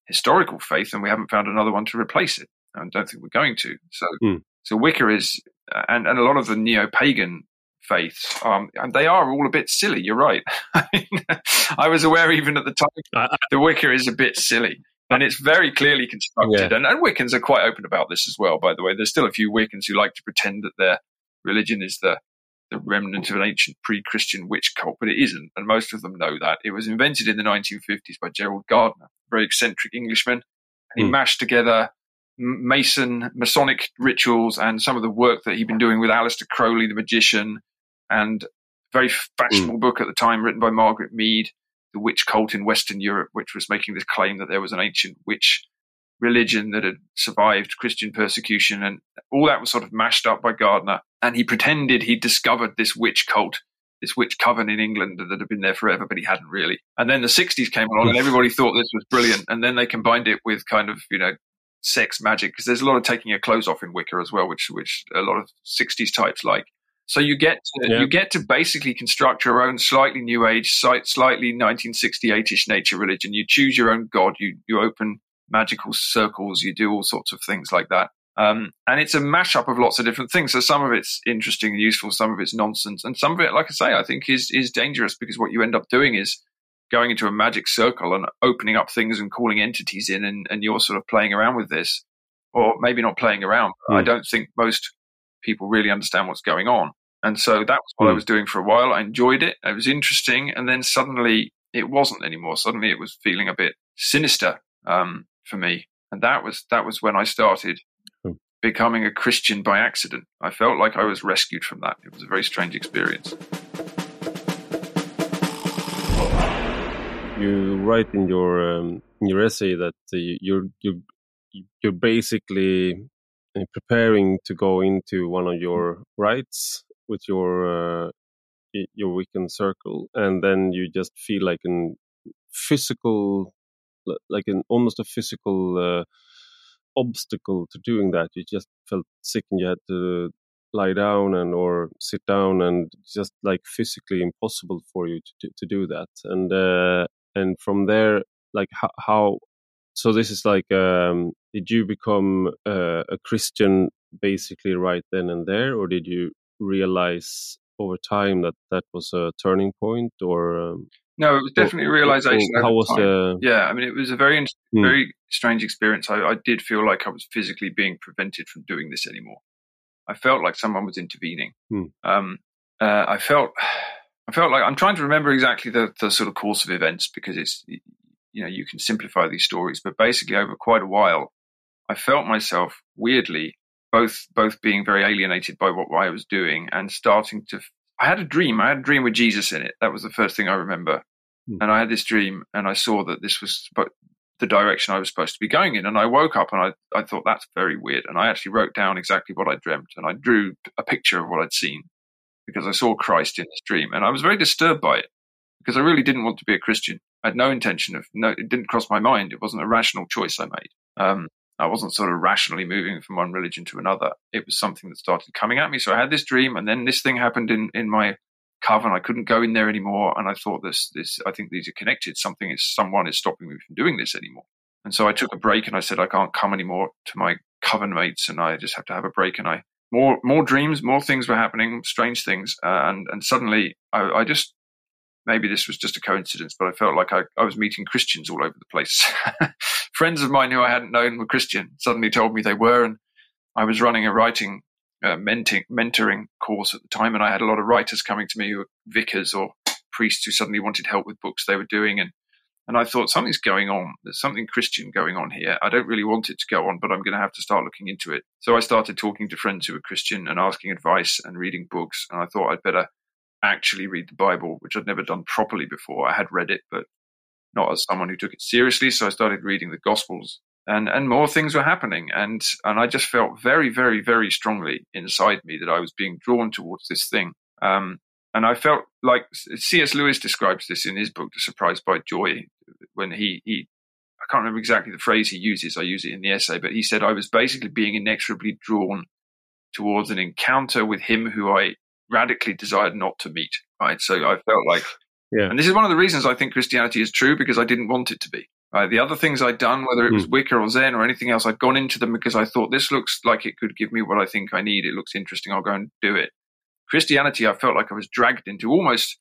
historical faith and we haven't found another one to replace it. I don't think we're going to. So mm. so Wicca is, and and a lot of the neo pagan faiths, um, and they are all a bit silly. You're right. I was aware even at the time the Wicca is a bit silly and it's very clearly constructed. Yeah. And, and Wiccans are quite open about this as well, by the way. There's still a few Wiccans who like to pretend that their religion is the, the remnant of an ancient pre Christian witch cult, but it isn't. And most of them know that. It was invented in the 1950s by Gerald Gardner, a very eccentric Englishman. And he mm. mashed together Mason, Masonic rituals and some of the work that he'd been doing with Aleister Crowley, the magician, and a very fashionable mm. book at the time written by Margaret Mead the witch cult in Western Europe, which was making this claim that there was an ancient witch religion that had survived Christian persecution. And all that was sort of mashed up by Gardner. And he pretended he'd discovered this witch cult, this witch coven in England that had been there forever, but he hadn't really. And then the 60s came along and everybody thought this was brilliant. And then they combined it with kind of, you know, sex magic because there's a lot of taking your clothes off in Wicca as well, which which a lot of 60s types like. So you get to, yeah. you get to basically construct your own slightly new age, slightly 1968ish nature religion. You choose your own god. You you open magical circles. You do all sorts of things like that. Um, and it's a mashup of lots of different things. So some of it's interesting and useful, some of it's nonsense, and some of it, like I say, I think is is dangerous because what you end up doing is going into a magic circle and opening up things and calling entities in, and, and you're sort of playing around with this, or maybe not playing around. Mm. I don't think most people really understand what's going on. And so that was what mm. I hmm. was doing for a while. I enjoyed it. It was interesting. And then suddenly it wasn't anymore. Suddenly it was feeling a bit sinister um, for me. And that was that was when I started mm. becoming a Christian by accident. I felt like I was rescued from that. It was a very strange experience. You write in your um, in your essay that uh, you're you you're basically uh, preparing to go into one of your rites with your uh, your Wiccan circle, and then you just feel like a physical, like an almost a physical uh, obstacle to doing that. You just felt sick, and you had to lie down and or sit down, and just like physically impossible for you to to do that. And uh, and from there, like how, how so this is like um, did you become uh, a christian basically right then and there or did you realize over time that that was a turning point or um, no it was definitely a realization how was the yeah i mean it was a very hmm. very strange experience I, I, did feel like i was physically being prevented from doing this anymore i felt like someone was intervening hmm. um, uh, i felt i felt like i'm trying to remember exactly the, the sort of course of events because it's you know you can simplify these stories but basically over quite a while i felt myself weirdly both both being very alienated by what I was doing and starting to. I had a dream. I had a dream with Jesus in it. That was the first thing I remember. Mm. And I had this dream, and I saw that this was the direction I was supposed to be going in. And I woke up and I, I thought that's very weird. And I actually wrote down exactly what I dreamt, and I drew a picture of what I'd seen because I saw Christ in this dream, and I was very disturbed by it because I really didn't want to be a Christian. I had no intention of no. It didn't cross my mind. It wasn't a rational choice I made. Um, I wasn't sort of rationally moving from one religion to another. It was something that started coming at me. So I had this dream, and then this thing happened in in my coven. I couldn't go in there anymore, and I thought this this I think these are connected. Something is someone is stopping me from doing this anymore. And so I took a break, and I said I can't come anymore to my coven mates, and I just have to have a break. And I more more dreams, more things were happening, strange things, uh, and and suddenly I, I just maybe this was just a coincidence, but I felt like I, I was meeting Christians all over the place. Friends of mine who I hadn't known were Christian suddenly told me they were, and I was running a writing uh, mentoring, mentoring course at the time, and I had a lot of writers coming to me who were vicars or priests who suddenly wanted help with books they were doing, and and I thought something's going on. There's something Christian going on here. I don't really want it to go on, but I'm going to have to start looking into it. So I started talking to friends who were Christian and asking advice and reading books. And I thought I'd better actually read the Bible, which I'd never done properly before. I had read it, but not as someone who took it seriously. So I started reading the Gospels, and and more things were happening, and and I just felt very, very, very strongly inside me that I was being drawn towards this thing. Um, and I felt like C.S. Lewis describes this in his book, The Surprise by Joy, when he he. I can't remember exactly the phrase he uses. I use it in the essay, but he said I was basically being inexorably drawn towards an encounter with him who I radically desired not to meet. Right. So I felt like, yeah. And this is one of the reasons I think Christianity is true because I didn't want it to be. Right. The other things I'd done, whether it was mm. Wicca or Zen or anything else, I'd gone into them because I thought this looks like it could give me what I think I need. It looks interesting. I'll go and do it. Christianity, I felt like I was dragged into almost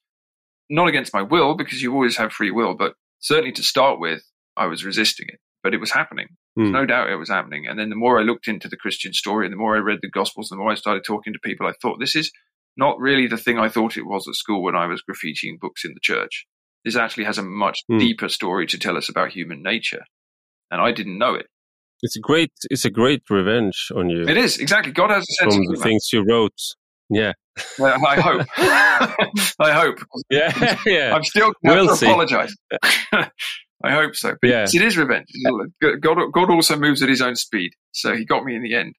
not against my will because you always have free will, but certainly to start with, I was resisting it. But it was happening. Mm. No doubt it was happening. And then the more I looked into the Christian story and the more I read the Gospels, the more I started talking to people, I thought this is not really the thing I thought it was at school when I was graffitiing books in the church. This actually has a much mm. deeper story to tell us about human nature, and I didn't know it. It's a great, it's a great revenge on you. It is exactly. God has a sense from the things you wrote. Yeah, well, I hope. I hope. Yeah, yeah. I'm still going we'll to apologize. I hope so. But yeah. it is revenge. God, God also moves at his own speed, so he got me in the end.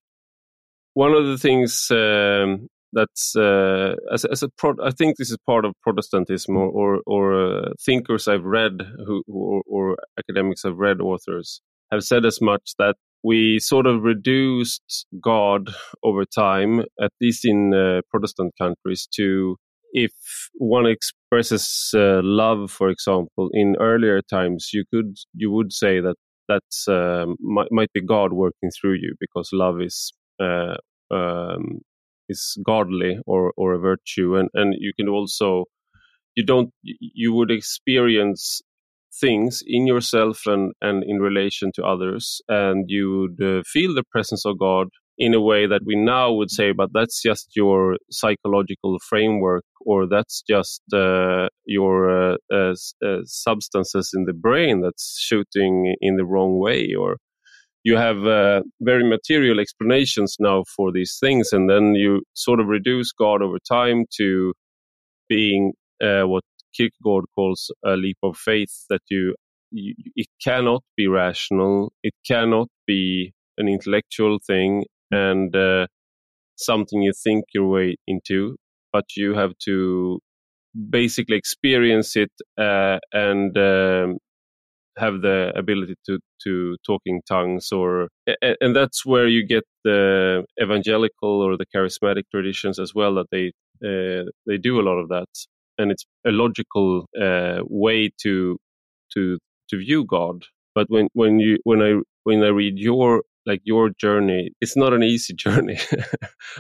One of the things um, that's uh, as, as a pro- I think this is part of Protestantism or or, or uh, thinkers I've read who or, or, academics I've read authors have said as much that we sort of reduced God over time, at least in uh, Protestant countries, to if one expresses uh, love, for example, in earlier times, you could you would say that that's uh, might, might be God working through you because love is uh, um, is godly or or a virtue. And and you can also you don't you would experience things in yourself and and in relation to others and you would uh, feel the presence of god in a way that we now would say but that's just your psychological framework or that's just uh, your uh, uh, uh substances in the brain that's shooting in the wrong way or you have uh, very material explanations now for these things, and then you sort of reduce God over time to being uh, what Kierkegaard calls a leap of faith. That you, you, it cannot be rational, it cannot be an intellectual thing, and uh, something you think your way into, but you have to basically experience it uh, and um, have the ability to to talking tongues or and that's where you get the evangelical or the charismatic traditions as well that they uh, they do a lot of that. And it's a logical uh, way to to to view god. But when when you when i when i read your like your journey it's not an easy journey.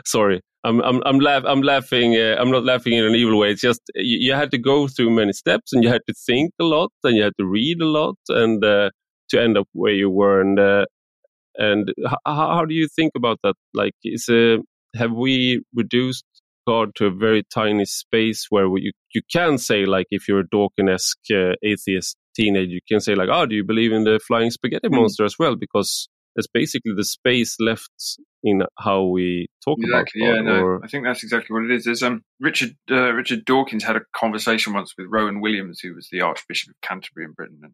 Sorry. I'm i'm i'm, laugh, I'm laughing uh, i'm not laughing in an evil way. It's just you, you, had to go through many steps and you had to think a lot and you had to read a lot and uh, to end up where you were. And uh, and how, how do you think about that? Like is uh, have we reduced god to a very tiny space where we, you you can say like if you're a Dawkins-esque uh, atheist teenager you can say like oh do you believe in the flying spaghetti mm. monster as well? Because it's basically the space left in how we talk exactly, about God. Yeah, no, or... I think that's exactly what it is. There's um Richard uh, Richard Dawkins had a conversation once with Rowan Williams, who was the Archbishop of Canterbury in Britain, and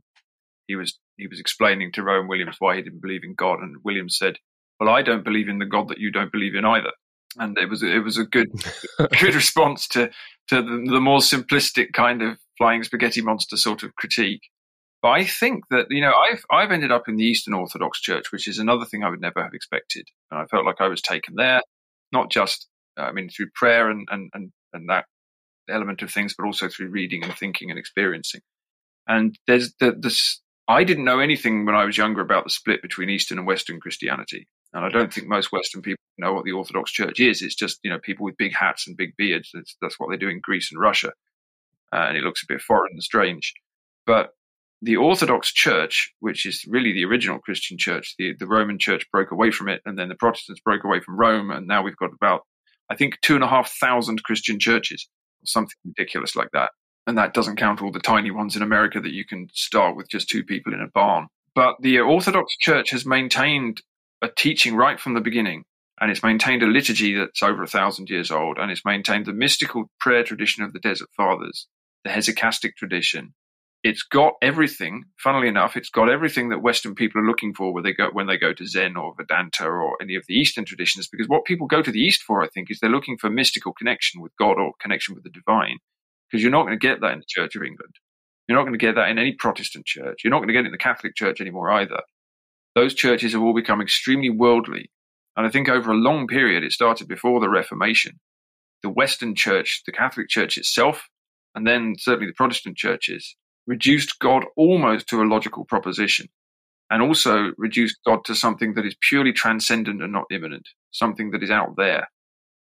he was he was explaining to Rowan Williams why he didn't believe in God, and Williams said, "Well, I don't believe in the God that you don't believe in either." And it was it was a good good response to to the, the more simplistic kind of flying spaghetti monster sort of critique. But I think that you know I've I've ended up in the Eastern Orthodox Church, which is another thing I would never have expected, and I felt like I was taken there, not just I mean through prayer and and and, and that element of things, but also through reading and thinking and experiencing. And there's the, this I didn't know anything when I was younger about the split between Eastern and Western Christianity. And I don't think most Western people know what the Orthodox Church is. It's just, you know, people with big hats and big beards. That's, that's what they do in Greece and Russia. uh, and it looks a bit foreign and strange. But the Orthodox Church, which is really the original Christian church, the, the Roman Church broke away from it, and then the Protestants broke away from Rome, and now we've got about, I think, two and a half thousand Christian churches, or something ridiculous like that. And that doesn't count all the tiny ones in America that you can start with just two people in a barn. But the Orthodox Church has maintained a teaching right from the beginning, and it's maintained a liturgy that's over a thousand years old, and it's maintained the mystical prayer tradition of the Desert Fathers, the hesychastic tradition. It's got everything. Funnily enough, it's got everything that Western people are looking for when they go when they go to Zen or Vedanta or any of the Eastern traditions. Because what people go to the East for, I think, is they're looking for mystical connection with God or connection with the divine. Because you're not going to get that in the Church of England. You're not going to get that in any Protestant church. You're not going to get it in the Catholic Church anymore either. Those churches have all become extremely worldly. And I think over a long period, it started before the Reformation. The Western Church, the Catholic Church itself, and then certainly the Protestant churches, reduced God almost to a logical proposition and also reduced God to something that is purely transcendent and not immanent, something that is out there.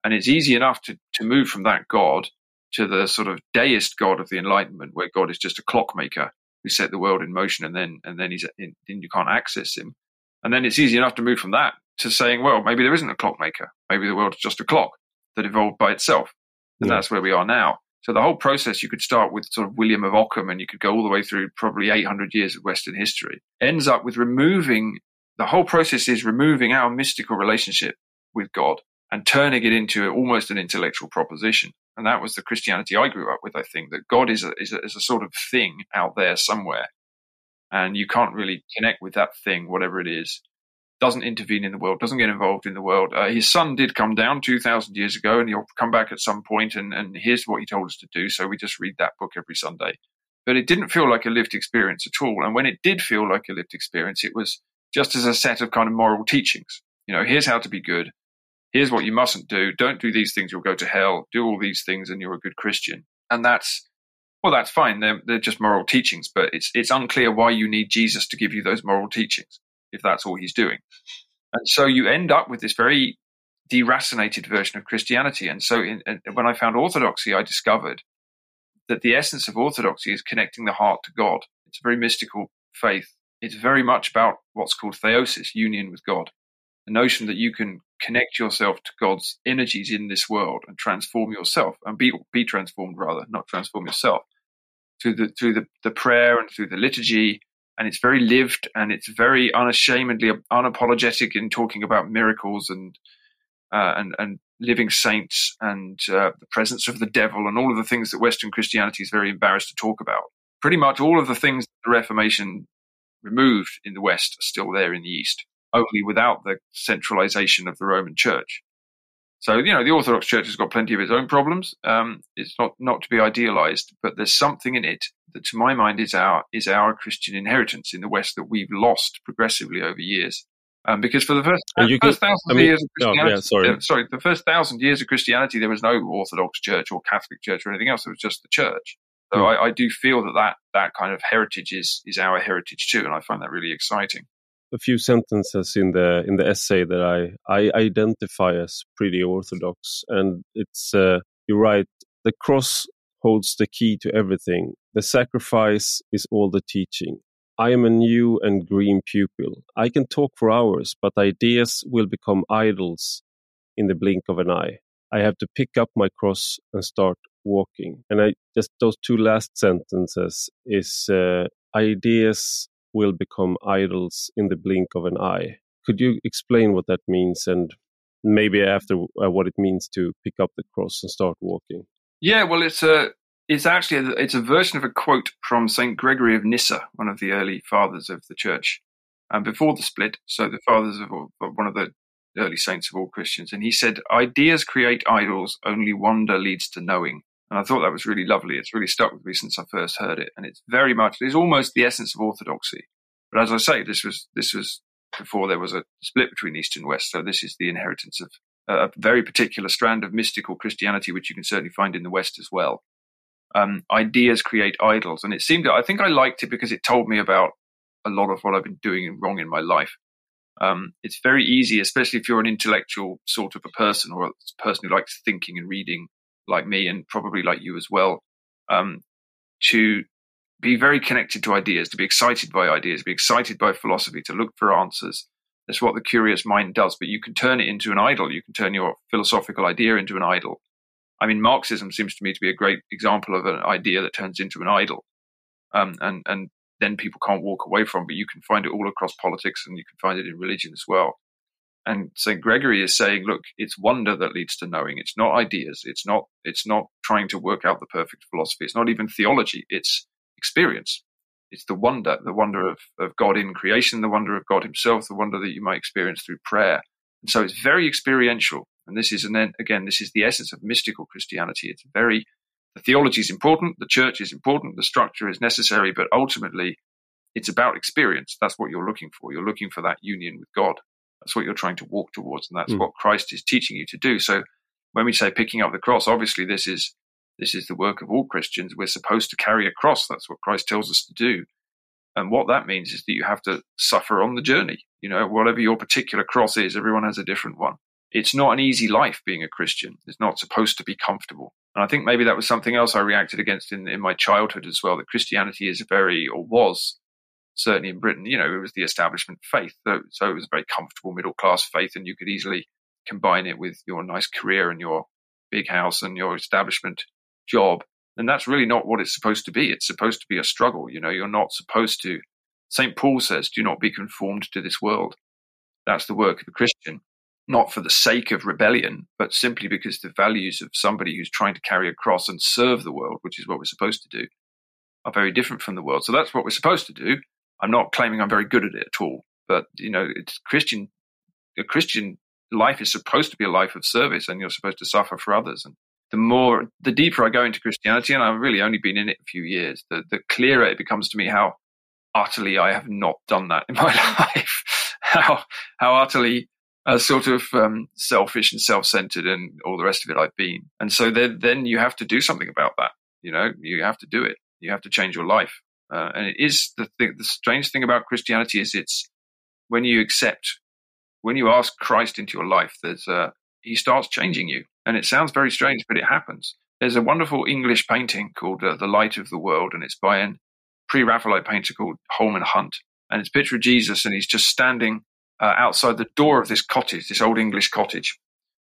And it's easy enough to, to move from that God to the sort of deist God of the Enlightenment, where God is just a clockmaker who set the world in motion, and then and then he's in, then you can't access him. And then it's easy enough to move from that to saying, well, maybe there isn't a clockmaker. Maybe the world is just a clock that evolved by itself, and yeah. that's where we are now. So the whole process, you could start with sort of William of Ockham, and you could go all the way through probably 800 years of Western history. Ends up with removing the whole process is removing our mystical relationship with God and turning it into almost an intellectual proposition. And that was the Christianity I grew up with. I think that God is a, is a, is a sort of thing out there somewhere, and you can't really connect with that thing, whatever it is. Doesn't intervene in the world, doesn't get involved in the world. Uh, his son did come down 2,000 years ago, and he'll come back at some point, and, and here's what he told us to do. So we just read that book every Sunday. But it didn't feel like a lived experience at all. And when it did feel like a lived experience, it was just as a set of kind of moral teachings. You know, here's how to be good here's what you mustn't do. Don't do these things, you'll go to hell. Do all these things, and you're a good Christian. And that's well, that's fine. They're, they're just moral teachings, but it's it's unclear why you need Jesus to give you those moral teachings if that's all he's doing. And so you end up with this very deracinated version of Christianity. And so in, in, when I found Orthodoxy, I discovered that the essence of Orthodoxy is connecting the heart to God. It's a very mystical faith. It's very much about what's called theosis, union with God the notion that you can connect yourself to God's energies in this world and transform yourself and be be transformed rather, not transform yourself through the through the, the prayer and through the liturgy. And it's very lived and it's very unashamedly unapologetic in talking about miracles and uh, and and living saints and uh, the presence of the devil and all of the things that Western Christianity is very embarrassed to talk about. Pretty much all of the things the Reformation removed in the West are still there in the East only without the centralization of the Roman Church. So, you know, the Orthodox Church has got plenty of its own problems. Um, it's not, not to be idealized, but there's something in it that, to my mind, is our, is our Christian inheritance in the West that we've lost progressively over years. Um, because for the first, first could, thousand I mean, years of Christianity, oh, yeah, sorry. Uh, sorry, the first thousand years of Christianity, there was no Orthodox Church or Catholic Church or anything else. It was just the Church. So mm. I, I do feel that, that that kind of heritage is is our heritage too, and I find that really exciting a few sentences in the in the essay that I I identify as pretty orthodox, and it's uh, you write the cross holds the key to everything. The sacrifice is all the teaching. I am a new and green pupil. I can talk for hours, but ideas will become idols in the blink of an eye. I have to pick up my cross and start walking. And I just those two last sentences is uh, ideas will become idols in the blink of an eye. Could you explain what that means and maybe after uh, what it means to pick up the cross and start walking? Yeah, well, it's a it's actually a, it's a version of a quote from Saint Gregory of Nyssa, one of the early fathers of the church, and before the split. So the fathers of one of the early saints of all Christians, and he said, "Ideas create idols. Only wonder leads to knowing." And I thought that was really lovely. It's really stuck with me since I first heard it. And it's very much, it's almost the essence of orthodoxy. But as I say, this was, this was before there was a split between East and West. So this is the inheritance of a very particular strand of mystical Christianity, which you can certainly find in the West as well. Um, ideas create idols. And it seemed, I think I liked it because it told me about a lot of what I've been doing wrong in my life. Um, it's very easy, especially if you're an intellectual sort of a person or a person who likes thinking and reading like me and probably like you as well, um, to be very connected to ideas, to be excited by ideas, be excited by philosophy, to look for answers. That's what the curious mind does. But you can turn it into an idol. You can turn your philosophical idea into an idol. I mean, Marxism seems to me to be a great example of an idea that turns into an idol, um, and and then people can't walk away from. But you can find it all across politics, and you can find it in religion as well. And St. Gregory is saying, look, it's wonder that leads to knowing. It's not ideas. It's not, it's not trying to work out the perfect philosophy. It's not even theology. It's experience. It's the wonder, the wonder of, of God in creation, the wonder of God himself, the wonder that you might experience through prayer. And so it's very experiential. And this is, and again, this is the essence of mystical Christianity. It's very, the theology is important, the church is important, the structure is necessary, but ultimately it's about experience. That's what you're looking for. You're looking for that union with God. That's what you're trying to walk towards, and that's mm. what Christ is teaching you to do. So when we say picking up the cross, obviously this is this is the work of all Christians. We're supposed to carry a cross. That's what Christ tells us to do. And what that means is that you have to suffer on the journey. You know, whatever your particular cross is, everyone has a different one. It's not an easy life being a Christian. It's not supposed to be comfortable. And I think maybe that was something else I reacted against in, in my childhood as well, that Christianity is very, or was, certainly in Britain, you know, it was the establishment faith. So, so it was a very comfortable middle class faith, and you could easily combine it with your nice career and your big house and your establishment job. And that's really not what it's supposed to be. It's supposed to be a struggle. You know, you're not supposed to. St. Paul says, do not be conformed to this world. That's the work of a Christian, not for the sake of rebellion, but simply because the values of somebody who's trying to carry a cross and serve the world, which is what we're supposed to do, are very different from the world. So that's what we're supposed to do. I'm not claiming I'm very good at it at all, but you know, it's Christian. A Christian life is supposed to be a life of service, and you're supposed to suffer for others. And the more, the deeper I go into Christianity, and I've really only been in it a few years, the, the clearer it becomes to me how utterly I have not done that in my life. how how utterly uh, sort of um, selfish and self-centered and all the rest of it I've been. And so then then you have to do something about that. You know, you have to do it. You have to change your life. Uh, and it is the, the, strange thing about Christianity is it's when you accept, when you ask Christ into your life, there's uh, he starts changing you. And it sounds very strange, but it happens. There's a wonderful English painting called uh, The Light of the World, and it's by a pre Raphaelite painter called Holman Hunt. And it's a picture of Jesus, and he's just standing uh, outside the door of this cottage, this old English cottage.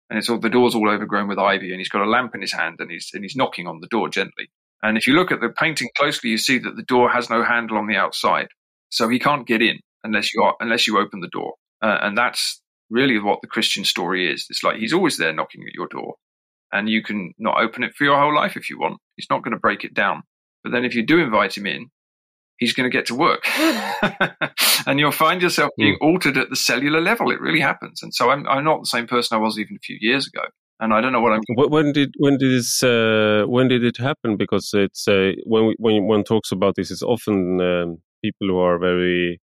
And it's all, the door's all overgrown with ivy, and he's got a lamp in his hand, and he's, and he's knocking on the door gently. And if you look at the painting closely, you see that the door has no handle on the outside, so he can't get in unless you are, unless you open the door. Uh, and that's really what the Christian story is. It's like he's always there knocking at your door, and you can not open it for your whole life if you want. He's not going to break it down. But then if you do invite him in, he's going to get to work, and you'll find yourself being hmm. altered at the cellular level. It really happens. And so I'm, I'm not the same person I was even a few years ago and I don't know what I'm. When did when did this uh, when did it happen? Because it's uh, when we, when one talks about this, it's often um, people who are very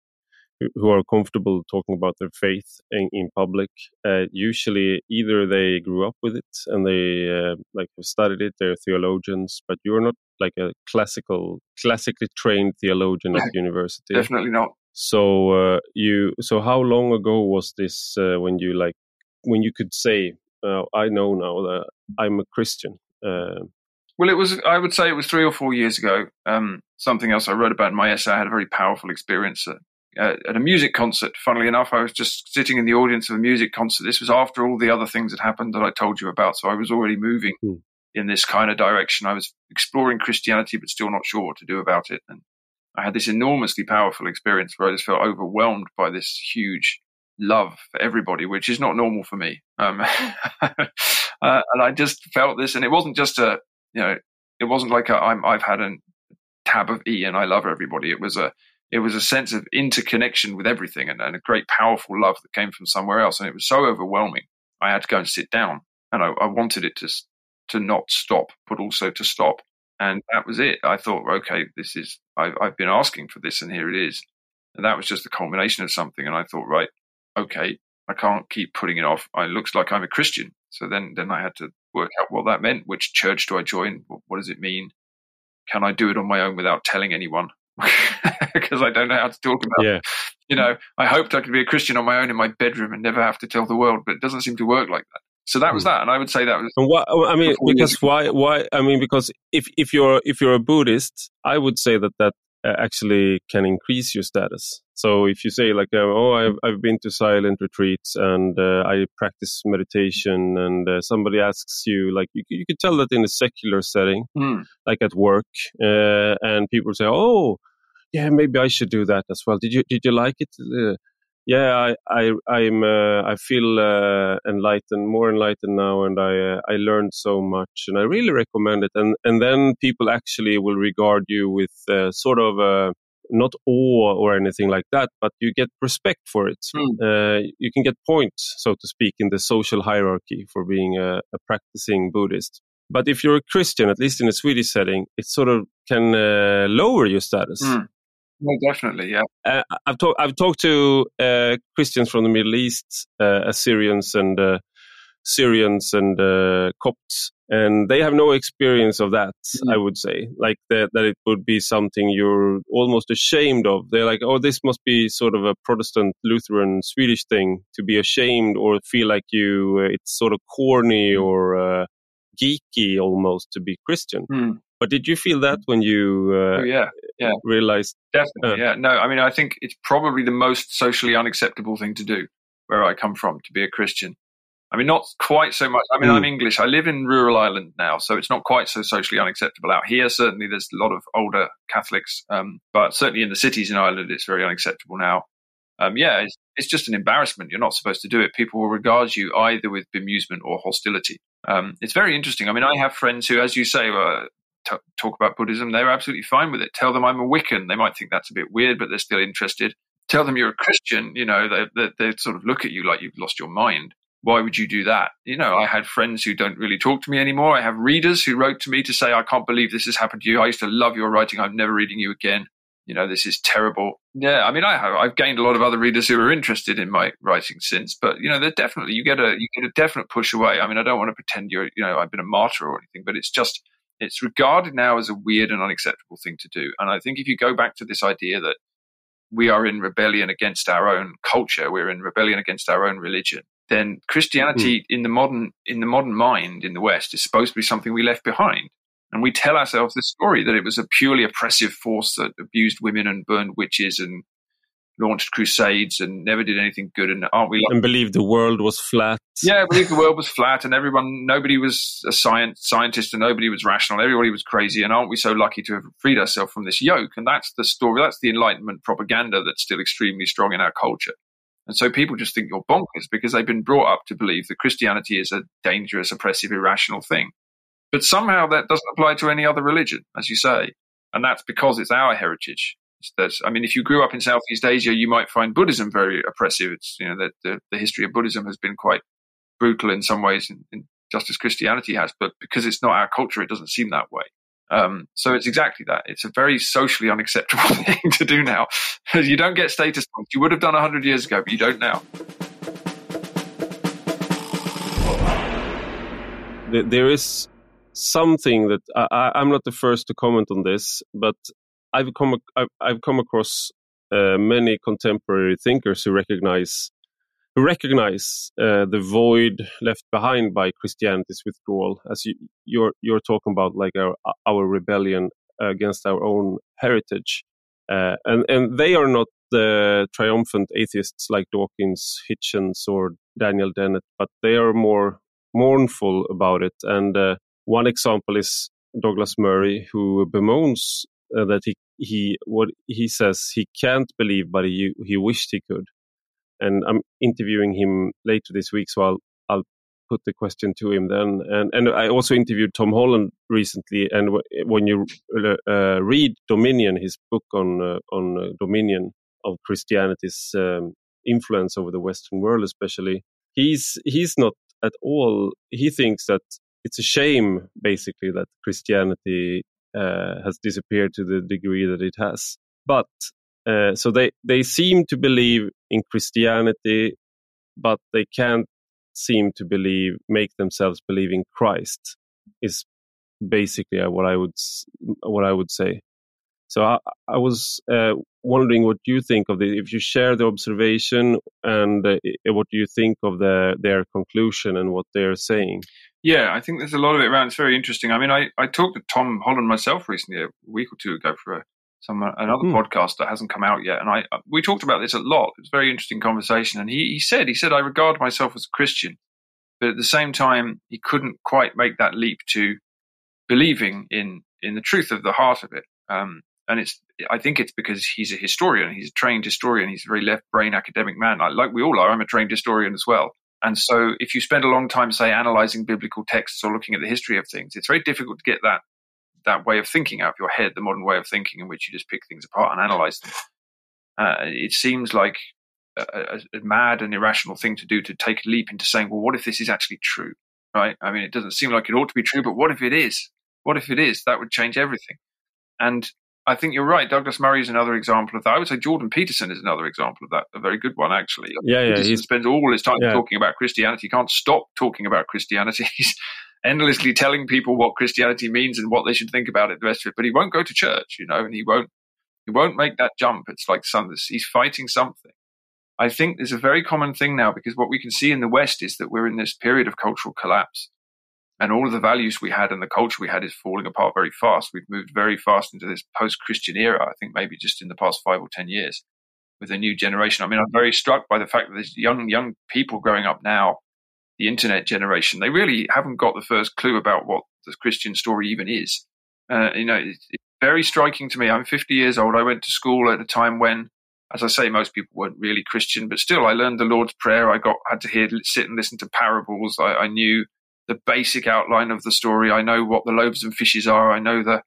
who are comfortable talking about their faith in, in public. Uh, usually, either they grew up with it and they uh, like studied it, they're theologians, but you're not like a classical, classically trained theologian at university. Definitely not. So uh, you, so how long ago was this uh, when you like when you could say uh, I know now that I'm a Christian. Uh, well, it was, I would say it was three or four years ago. Um, something else I wrote about in my essay. I had a very powerful experience at, uh, at, a music concert. Funnily enough, I was just sitting in the audience of a music concert. This was after all the other things that happened that I told you about. So I was already moving hmm. in this kind of direction. I was exploring Christianity, but still not sure what to do about it. And I had this enormously powerful experience where I just felt overwhelmed by this huge love for everybody, which is not normal for me. Um, uh, and I just felt this, and it wasn't just a, you know, it wasn't like i have had a tab of E and I love everybody. It was a, it was a sense of interconnection with everything and, and, a great powerful love that came from somewhere else. And it was so overwhelming. I had to go and sit down and I, I wanted it to, to not stop, but also to stop. And that was it. I thought, okay, this is, I've, I've been asking for this and here it is. And that was just the culmination of something. And I thought, right, okay, I can't keep putting it off. It looks like I'm a Christian. So then, then I had to work out what that meant. Which church do I join? What does it mean? Can I do it on my own without telling anyone? because I don't know how to talk about yeah. it. You know, I hoped I could be a Christian on my own in my bedroom and never have to tell the world, but it doesn't seem to work like that. So that was hmm. that, and I would say that was. And why, I mean, because why? Why? I mean, because if if you're if you're a Buddhist, I would say that that actually can increase your status. So if you say like, uh, oh, I've, I've been to silent retreats and uh, I practice meditation, and uh, somebody asks you, like, you, you could tell that in a secular setting, mm. like at work, uh, and people say, oh, yeah, maybe I should do that as well. Did you did you like it? Yeah, I I I'm uh, I feel uh, enlightened, more enlightened now, and I uh, I learned so much, and I really recommend it. And and then people actually will regard you with uh, sort of uh, not awe or anything like that, but you get respect for it. Mm. you can get points, so to speak, in the social hierarchy for being a, a practicing Buddhist. But if you're a Christian, at least in a Swedish setting, it sort of can lower your status. Mm no, definitely, yeah. Uh, I've talked. I've talked to uh, Christians from the Middle East, uh, Assyrians and uh, Syrians and uh, Copts, and they have no experience of that. Mm. I would say, like that, that it would be something you're almost ashamed of. They're like, oh, this must be sort of a Protestant, Lutheran, Swedish thing to be ashamed or feel like you. Uh, it's sort of corny mm. or geeky almost to be Christian. Mm. But did you feel that when you uh, oh, yeah, yeah. realized? Definitely, uh, yeah. No, I mean, I think it's probably the most socially unacceptable thing to do where I come from to be a Christian. I mean, not quite so much. I mean, mm. I'm English. I live in rural Ireland now, so it's not quite so socially unacceptable out here. Certainly, there's a lot of older Catholics, um, but certainly in the cities in Ireland, it's very unacceptable now. Um, yeah, it's, it's, just an embarrassment. You're not supposed to do it. People will regard you either with bemusement or hostility. Um, it's very interesting. I mean, I have friends who, as you say, uh, t- talk about Buddhism, they're absolutely fine with it. Tell them I'm a Wiccan. They might think that's a bit weird, but they're still interested. Tell them you're a Christian, you know, they, they, they sort of look at you like you've lost your mind. Why would you do that? You know, I had friends who don't really talk to me anymore. I have readers who wrote to me to say, I can't believe this has happened to you. I used to love your writing. I'm never reading you again. You know, this is terrible. Yeah, I mean, I have. I've gained a lot of other readers who are interested in my writing since, but you know, they're definitely you get a you get a definite push away. I mean, I don't want to pretend you're you know I've been a martyr or anything, but it's just it's regarded now as a weird and unacceptable thing to do. And I think if you go back to this idea that we are in rebellion against our own culture, we're in rebellion against our own religion, then Christianity mm. in the modern in the modern mind in the West is supposed to be something we left behind. And we tell ourselves this story that it was a purely oppressive force that abused women and burned witches and launched crusades and never did anything good. And aren't we? and believed the world was flat. Yeah, I believed the world was flat, and everyone, nobody was a science scientist, and nobody was rational. Everybody was crazy. And aren't we so lucky to have freed ourselves from this yoke? And that's the story. That's the Enlightenment propaganda that's still extremely strong in our culture. And so people just think you're bonkers because they've been brought up to believe that Christianity is a dangerous, oppressive, irrational thing. But somehow that doesn't apply to any other religion, as you say. And that's because it's our heritage that I mean, if you grew up in Southeast Asia, you might find Buddhism very oppressive. It's you know that the, the history of Buddhism has been quite brutal in some ways, in, in, just as Christianity has. But because it's not our culture, it doesn't seem that way. Um, so it's exactly that. It's a very socially unacceptable thing to do now. you don't get status points. You would have done hundred years ago, but you don't now. There is something that I, I'm not the first to comment on this, but I've come I've, I've come across uh, many contemporary thinkers who recognize who recognize uh, the void left behind by Christianity's withdrawal, as you, you're you're talking about, like our our rebellion against our own heritage, uh, and and they are not the triumphant atheists like Dawkins, Hitchens, or Daniel Dennett, but they are more mournful about it. And uh, one example is Douglas Murray, who bemoans uh, that he he what he says he can't believe, but he he wished he could. And I'm interviewing him later this week, so I'll I'll put the question to him then. And and I also interviewed Tom Holland recently. And when you uh, read Dominion, his book on uh, on uh, Dominion of Christianity's um, influence over the Western world, especially, he's he's not at all. He thinks that it's a shame, basically, that Christianity uh, has disappeared to the degree that it has. But uh, so they they seem to believe in Christianity, but they can't seem to believe make themselves believe in Christ. Is basically what I would what I would say. So I, I was uh, wondering what you think of this. If you share the observation, and uh, what you think of the, their conclusion and what they're saying? Yeah, I think there's a lot of it around. It's very interesting. I mean, I, I talked to Tom Holland myself recently, a week or two ago, for a, some another hmm. podcast that hasn't come out yet, and I we talked about this a lot. It was a very interesting conversation, and he, he said he said I regard myself as a Christian, but at the same time, he couldn't quite make that leap to believing in in the truth of the heart of it. Um, and it's I think it's because he's a historian. He's a trained historian. He's a very left brain academic man, like we all are. I'm a trained historian as well. And so, if you spend a long time, say, analyzing biblical texts or looking at the history of things, it's very difficult to get that that way of thinking out of your head, the modern way of thinking in which you just pick things apart and analyze them. Uh, it seems like a, a, mad and irrational thing to do to take a leap into saying, well, what if this is actually true? Right? I mean, it doesn't seem like it ought to be true, but what if it is? What if it is? That would change everything. And I think you're right. Douglas Murray is another example of that. I would say Jordan Peterson is another example of that. A very good one, actually. Yeah, yeah. He spends all his time yeah. talking about Christianity. He can't stop talking about Christianity. He's endlessly telling people what Christianity means and what they should think about it. The rest of it, but he won't go to church, you know, and he won't. He won't make that jump. It's like some, he's fighting something. I think there's a very common thing now because what we can see in the West is that we're in this period of cultural collapse and all of the values we had and the culture we had is falling apart very fast. We've moved very fast into this post-Christian era. I think maybe just in the past five or ten years with a new generation. I mean, I'm very struck by the fact that there's young young people growing up now, the internet generation. They really haven't got the first clue about what the Christian story even is. Uh, you know, it's, it's very striking to me. I'm 50 years old. I went to school at a time when as I say, most people weren't really Christian, but still, I learned the Lord's Prayer. I got had to hear, sit and listen to parables. I, I knew the basic outline of the story. I know what the loaves and fishes are. I know the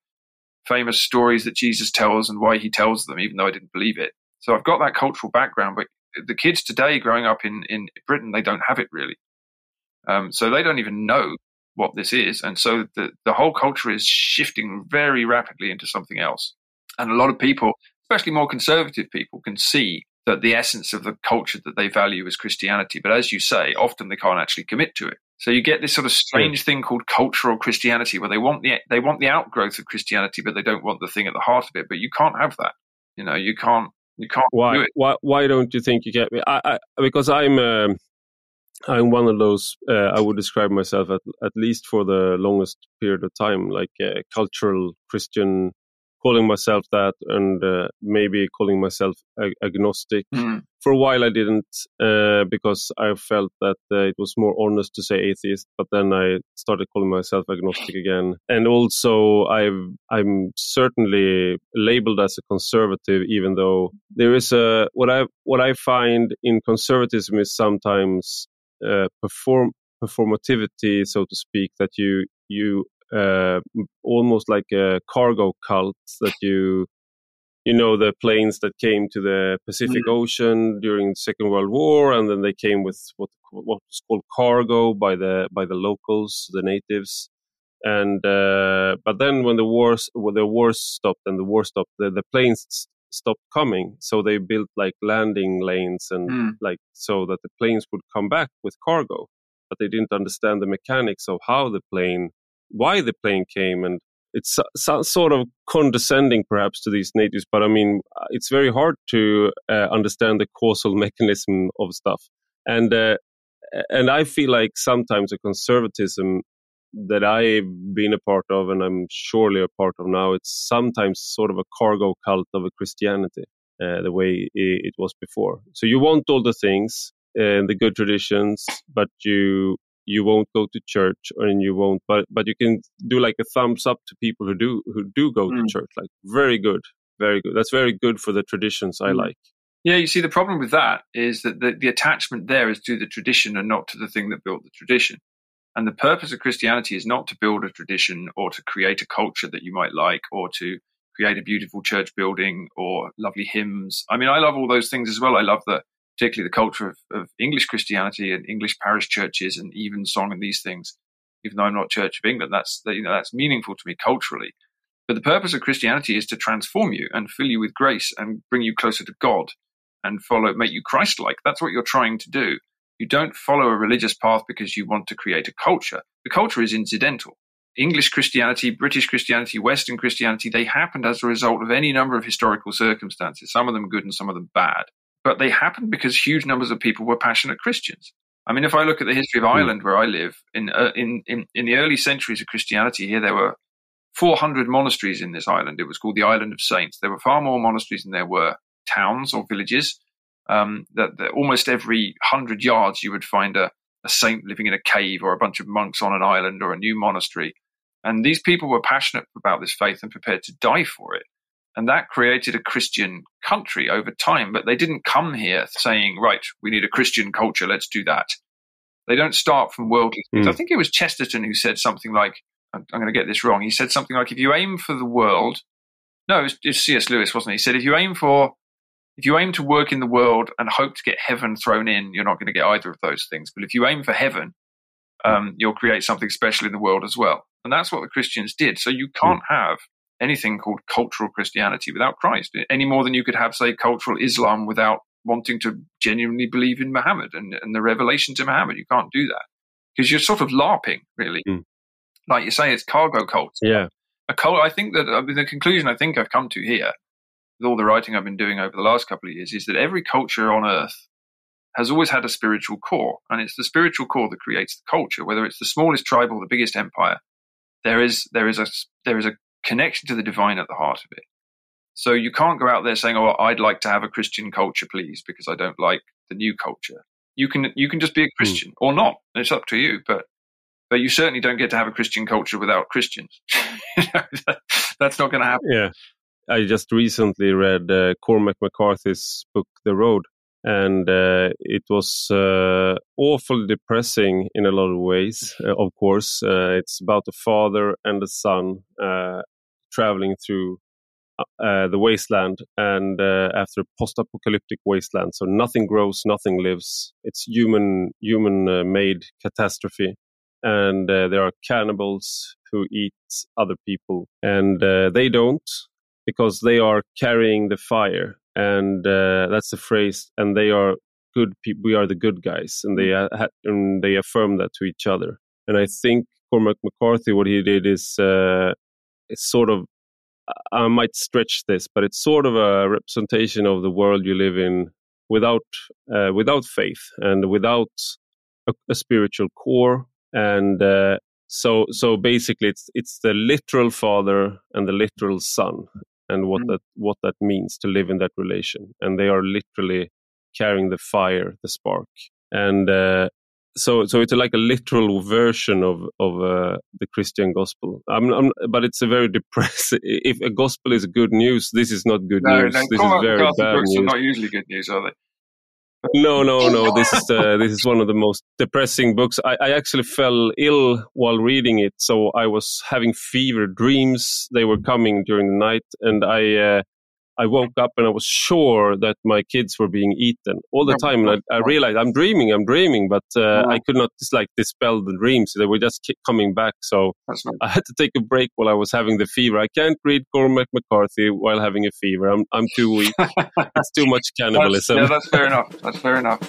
famous stories that Jesus tells and why he tells them, even though I didn't believe it. So I've got that cultural background, but the kids today growing up in, in Britain, they don't have it really. Um, so they don't even know what this is. And so the, the whole culture is shifting very rapidly into something else. And a lot of people, especially more conservative people, can see that the essence of the culture that they value is Christianity. But as you say, often they can't actually commit to it. So you get this sort of strange thing called cultural Christianity, where they want the they want the outgrowth of Christianity, but they don't want the thing at the heart of it. But you can't have that. You know, you can't. You can't. Why? Do why? Why don't you think you get me? I, I because I'm. Uh, I'm one of those. Uh, I would describe myself at at least for the longest period of time, like a cultural Christian calling myself that and uh, maybe calling myself ag- agnostic. Mm. For a while, I didn't uh, because I felt that uh, it was more honest to say atheist. But then I started calling myself agnostic again, and also i am certainly labeled as a conservative, even though there is a what I what I find in conservatism is sometimes uh, perform performativity, so to speak, that you you uh, almost like a cargo cult that you you know the planes that came to the Pacific mm. Ocean during the Second World War, and then they came with what what was called cargo by the by the locals, the natives. And uh, but then when the wars when the wars stopped and the war stopped, the, the planes stopped coming. So they built like landing lanes and mm. like so that the planes would come back with cargo. But they didn't understand the mechanics of how the plane why the plane came and it's so, sort of condescending perhaps to these natives but i mean uh, it's very hard to uh, understand the causal mechanism of stuff. And uh, and i feel like sometimes the conservatism that i've been a part of and i'm surely a part of now it's sometimes sort of a cargo cult of a christianity uh, the way it was before. So you want all the things and the good traditions but you you won't go to church and you won't but but you can do like a thumbs up to people who do who do go mm. to church like very good very good. That's very good for the traditions i mm. like. Yeah you see the problem with that is that the, the attachment there is to the tradition and not to the thing that built the tradition. And the purpose of christianity is not to build a tradition or to create a culture that you might like or to create a beautiful church building or lovely hymns. I mean i love all those things as well. I love the particularly the culture of, of English Christianity and English parish churches and evensong and these things. Even though I'm not Church of England, that's you know that's meaningful to me culturally. But the purpose of Christianity is to transform you and fill you with grace and bring you closer to God and follow, make you Christ-like. That's what you're trying to do. You don't follow a religious path because you want to create a culture. The culture is incidental. English Christianity, British Christianity, Western Christianity, they happened as a result of any number of historical circumstances, some of them good and some of them bad. But they happened because huge numbers of people were passionate Christians. I mean, if I look at the history of hmm. Ireland, where I live, in, uh, in, in, in the early centuries of Christianity here, there were 400 monasteries in this island. It was called the Island of Saints. There were far more monasteries than there were towns or villages. Um, that, that, almost every hundred yards you would find a, a saint living in a cave or a bunch of monks on an island or a new monastery. And these people were passionate about this faith and prepared to die for it. And that created a Christian country over time. But they didn't come here saying, right, we need a Christian culture, let's do that. They don't start from worldly things. Mm. I think it was Chesterton who said something like, I'm, going to get this wrong. He said something like, if you aim for the world, no, it was, it C.S. Lewis, wasn't it? He said, if you aim for if you aim to work in the world and hope to get heaven thrown in, you're not going to get either of those things. But if you aim for heaven, um, you'll create something special in the world as well. And that's what the Christians did. So you can't have anything called cultural Christianity without Christ, any more than you could have, say, cultural Islam without wanting to genuinely believe in Muhammad and, and the revelation to Muhammad. You can't do that because you're sort of LARPing, really. Mm. Like you say, it's cargo cults. Yeah. A cult, I think that I mean, the conclusion I think I've come to here with all the writing I've been doing over the last couple of years is that every culture on earth has always had a spiritual core, and it's the spiritual core that creates the culture. Whether it's the smallest tribe or the biggest empire, there is there is a there is a connection to the divine at the heart of it. So you can't go out there saying, "Oh, I'd like to have a Christian culture, please," because I don't like the new culture. You can you can just be a hmm. Christian mm. or not. It's up to you, but but you certainly don't get to have a Christian culture without Christians. That's not going to happen. Yeah. I just recently read uh, Cormac McCarthy's book, The Road, and uh, it was uh, awfully depressing in a lot of ways. Uh, of course, uh, it's about a father and a son uh, traveling through the wasteland, and after post-apocalyptic wasteland, so nothing grows, nothing lives. It's human human-made catastrophe, and there are cannibals who eat other people, and they don't because they are carrying the fire. And uh, that's the phrase and they are good people we are the good guys. And they uh, and they affirm that to each other. And i think cormac mccarthy what he did is uh, it's sort of i might stretch this but it's sort of a representation of the world you live in without uh, without faith and without a, a spiritual core. And uh, so so basically it's it's the literal father and the literal son and what mm. that what that means to live in that relation. And they are literally carrying the fire the spark. And uh, so so it's like a literal version of of uh, the Christian gospel. I'm, I'm, but it's a very depressing. If a gospel is good news, this is not good no, news. No, this is very bad news. Are not usually good news, are they? No, no, no. This is uh, this is one of the most depressing books. I, I, actually fell ill while reading it, so I was having fever dreams. They were coming during the night, and I uh, I woke up and I was sure that my kids were being eaten all the time. And I, I realized I'm dreaming, I'm dreaming, but uh, I could not just like dispel the dreams. They were just coming back. So I had to take a break while I was having the fever. I can't read Cormac McCarthy while having a fever. I'm, I'm too weak. it's too much cannibalism. That's, yeah, that's fair enough. That's fair enough.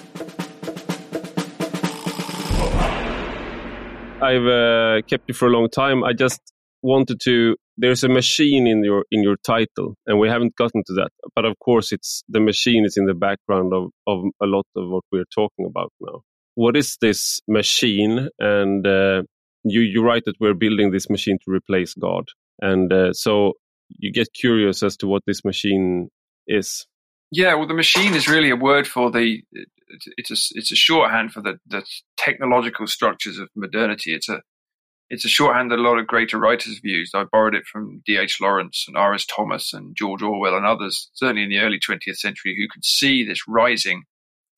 I've uh, kept you for a long time. I just wanted to there's a machine in your in your title and we haven't gotten to that but of course it's the machine is in the background of, of a lot of what we're talking about now. What is this machine? And uh, you you write that we're building this machine to replace god. And uh, so you get curious as to what this machine is. Yeah well the machine is really a word for the it's a it's a shorthand for the the technological structures of modernity. It's a it's a shorthand that a lot of greater writers have used. I borrowed it from D.H. Lawrence and R.S. Thomas and George Orwell and others, certainly in the early 20th century, who could see this rising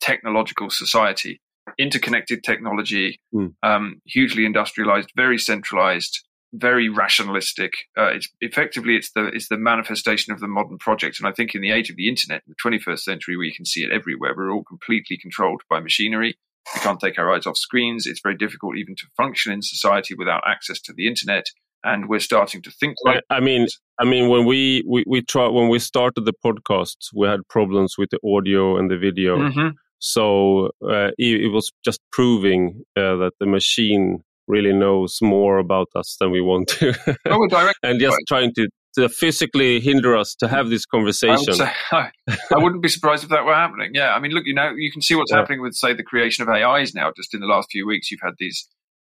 technological society, interconnected technology, mm. um, hugely industrialized, very centralized, very rationalistic. Uh, it's effectively it's the it's the manifestation of the modern project. And I think in the age of the internet, in the 21st century, we can see it everywhere. We're all completely controlled by machinery. We can't take our eyes off screens. It's very difficult even to function in society without access to the internet. And we're starting to think like. I mean, I mean, when we we, we try when we started the podcast, we had problems with the audio and the video. Mm-hmm. So uh, it, it, was just proving uh, that the machine really knows more about us than we want to, and just trying to, to physically hinder us to have this conversation. I, would say, I, I wouldn't be surprised if that were happening. Yeah, I mean, look, you know, you can see what's yeah. happening with, say, the creation of AIs now. Just in the last few weeks, you've had these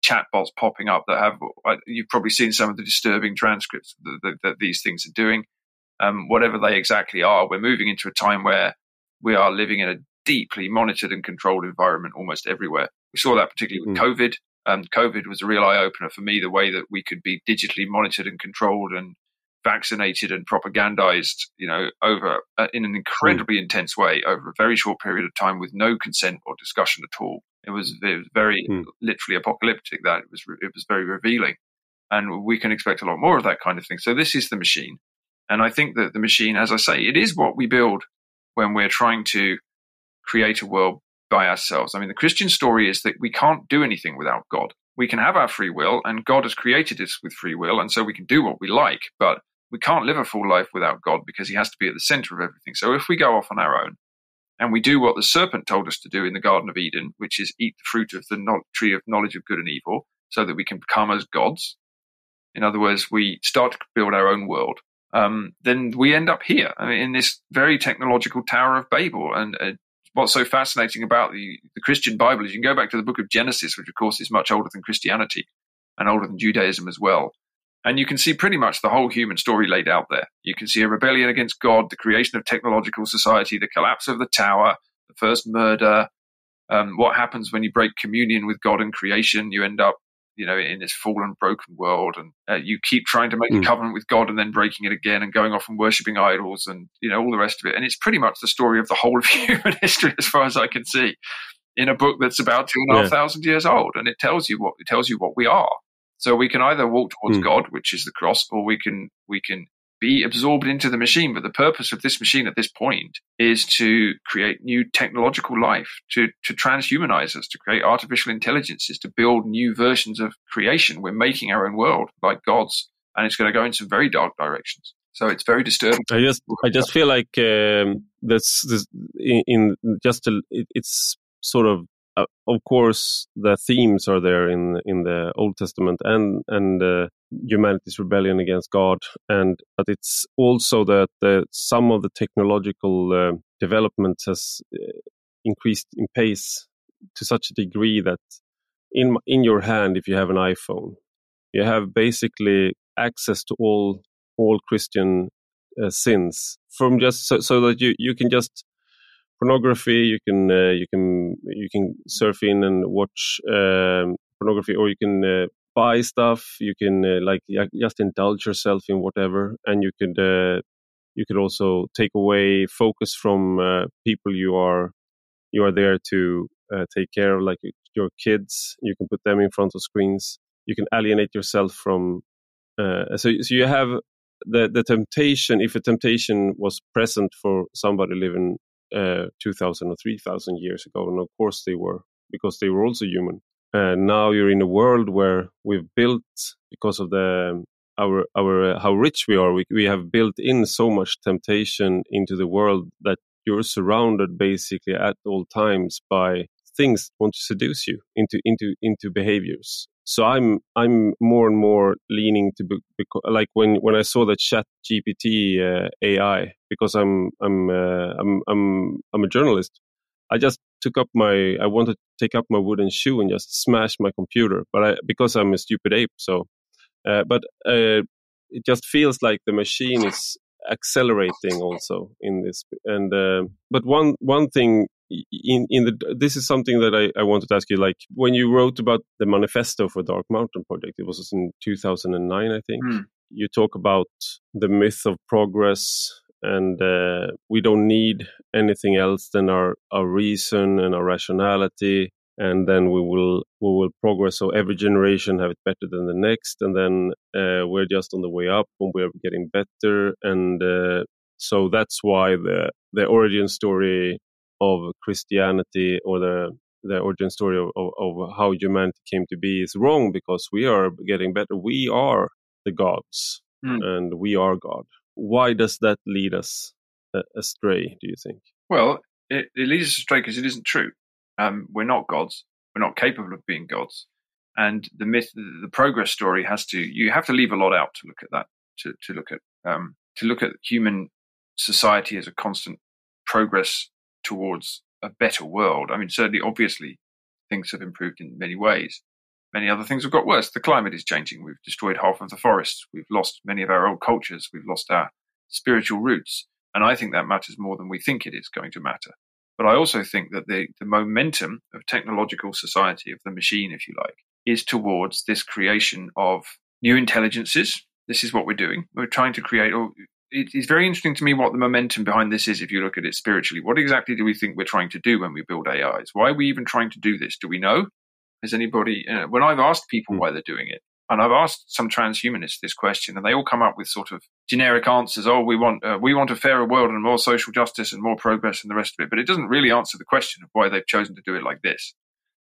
chatbots popping up that have. You've probably seen some of the disturbing transcripts that, that, that these things are doing. Um, whatever they exactly are, we're moving into a time where we are living in a deeply monitored and controlled environment almost everywhere. We saw that particularly with mm. COVID. Um, COVID was a real eye opener for me, the way that we could be digitally monitored and controlled and vaccinated and propagandized, you know, over uh, in an incredibly mm. intense way over a very short period of time with no consent or discussion at all. It was, it was very mm. literally apocalyptic. That it was it was very revealing, and we can expect a lot more of that kind of thing. So this is the machine, and I think that the machine, as I say, it is what we build when we're trying to create a world by ourselves. I mean, the Christian story is that we can't do anything without God. We can have our free will, and God has created us with free will, and so we can do what we like, but we can't live a full life without God because He has to be at the center of everything. So if we go off on our own and we do what the serpent told us to do in the Garden of Eden, which is eat the fruit of the tree of knowledge of good and evil, so that we can become as gods, in other words, we start to build our own world. Um, then we end up here I mean, in this very technological Tower of Babel. And uh, what's so fascinating about the, the Christian Bible is you can go back to the book of Genesis, which of course is much older than Christianity and older than Judaism as well. And you can see pretty much the whole human story laid out there. You can see a rebellion against God, the creation of technological society, the collapse of the tower, the first murder, um, what happens when you break communion with God and creation. You end up you know, in this fallen, broken world, and uh, you keep trying to make mm. a covenant with God and then breaking it again and going off and worshiping idols and you know all the rest of it. And it's pretty much the story of the whole of human history, as far as I can see, in a book that's about two and a half thousand years old, and it tells you what it tells you what we are. So we can either walk towards mm. God, which is the cross, or we can we can be absorbed into the machine. But the purpose of this machine at this point is to create new technological life, to, to transhumanize us, to create artificial intelligences, to build new versions of creation. We're making our own world like gods, and it's going to go in some very dark directions. So it's very disturbing. I just, I just feel like um, that's this, in, in just a, it, it's sort of uh, of course the themes are there in in the Old Testament and and uh, humanity's rebellion against God, and but it's also that the, some of the technological uh, development has uh, increased in pace to such a degree that in in your hand, if you have an iPhone, you have basically access to all all Christian uh, sins from just so, so that you you can just pornography. You can uh, you can you can surf in and watch um, pornography, or you can uh, buy stuff. You can uh, like just indulge yourself in whatever, and you could uh, you could also take away focus from uh, people you are you are there to uh, take care of, like your kids. You can put them in front of screens. You can alienate yourself from. so so you have the the temptation if a temptation was present for somebody living uh, 2000 or 3000 years ago and of course they were because they were also human. And now you're in a world where we've built because of the our our uh, how rich we are we, we have built in so much temptation into the world that you're surrounded basically at all times by things that want to seduce you into into into behaviors so i'm i'm more and more leaning to be, like when when i saw the chat gpt uh, ai because i'm i'm uh, i'm i'm i'm a journalist i just took up my i wanted to take up my wooden shoe and just smash my computer but i because i'm a stupid ape so uh, but uh, it just feels like the machine is accelerating also in this and uh, but one one thing in in the this is something that I, I wanted to ask you like when you wrote about the manifesto for dark mountain project it was in 2009 i think mm. you talk about the myth of progress and uh, we don't need anything else than our our reason and our rationality and then we will we will progress so every generation have it better than the next and then uh, we're just on the way up and we're getting better and uh, so that's why the the origin story of Christianity or the the origin story of, of, of, how humanity came to be is wrong because we are getting better. We are the gods mm. and we are God. Why does that lead us astray, do you think? Well, it, it leads us astray because it isn't true. Um, we're not gods. We're not capable of being gods. And the myth, the progress story has to, you have to leave a lot out to look at that, to, to look at, um, to look at human society as a constant progress towards a better world. I mean, certainly, obviously, things have improved in many ways. Many other things have got worse. The climate is changing. We've destroyed half of the forests. We've lost many of our old cultures. We've lost our spiritual roots. And I think that matters more than we think it is going to matter. But I also think that the, the momentum of technological society, of the machine, if you like, is towards this creation of new intelligences. This is what we're doing. We're trying to create, or it's very interesting to me what the momentum behind this is if you look at it spiritually. What exactly do we think we're trying to do when we build AIs? Why are we even trying to do this? Do we know? Has anybody, uh, when I've asked people mm. why they're doing it, and I've asked some transhumanists this question, and they all come up with sort of generic answers. Oh, we want uh, we want a fairer world and more social justice and more progress and the rest of it. But it doesn't really answer the question of why they've chosen to do it like this.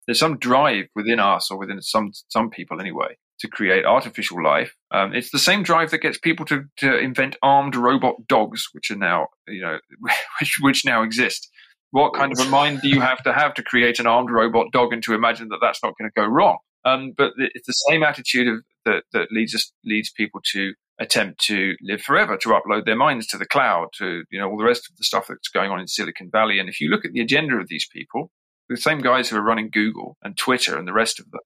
There's some drive within us, or within some some people anyway, to create artificial life. Um, it's the same drive that gets people to, to invent armed robot dogs, which are now you know which which now exist. What kind of a mind do you have to have to create an armed robot dog and to imagine that that's not going to go wrong? Um, but it's the same attitude of, that, that leads us, leads people to attempt to live forever, to upload their minds to the cloud, to you know all the rest of the stuff that's going on in Silicon Valley. And if you look at the agenda of these people, the same guys who are running Google and Twitter and the rest of them,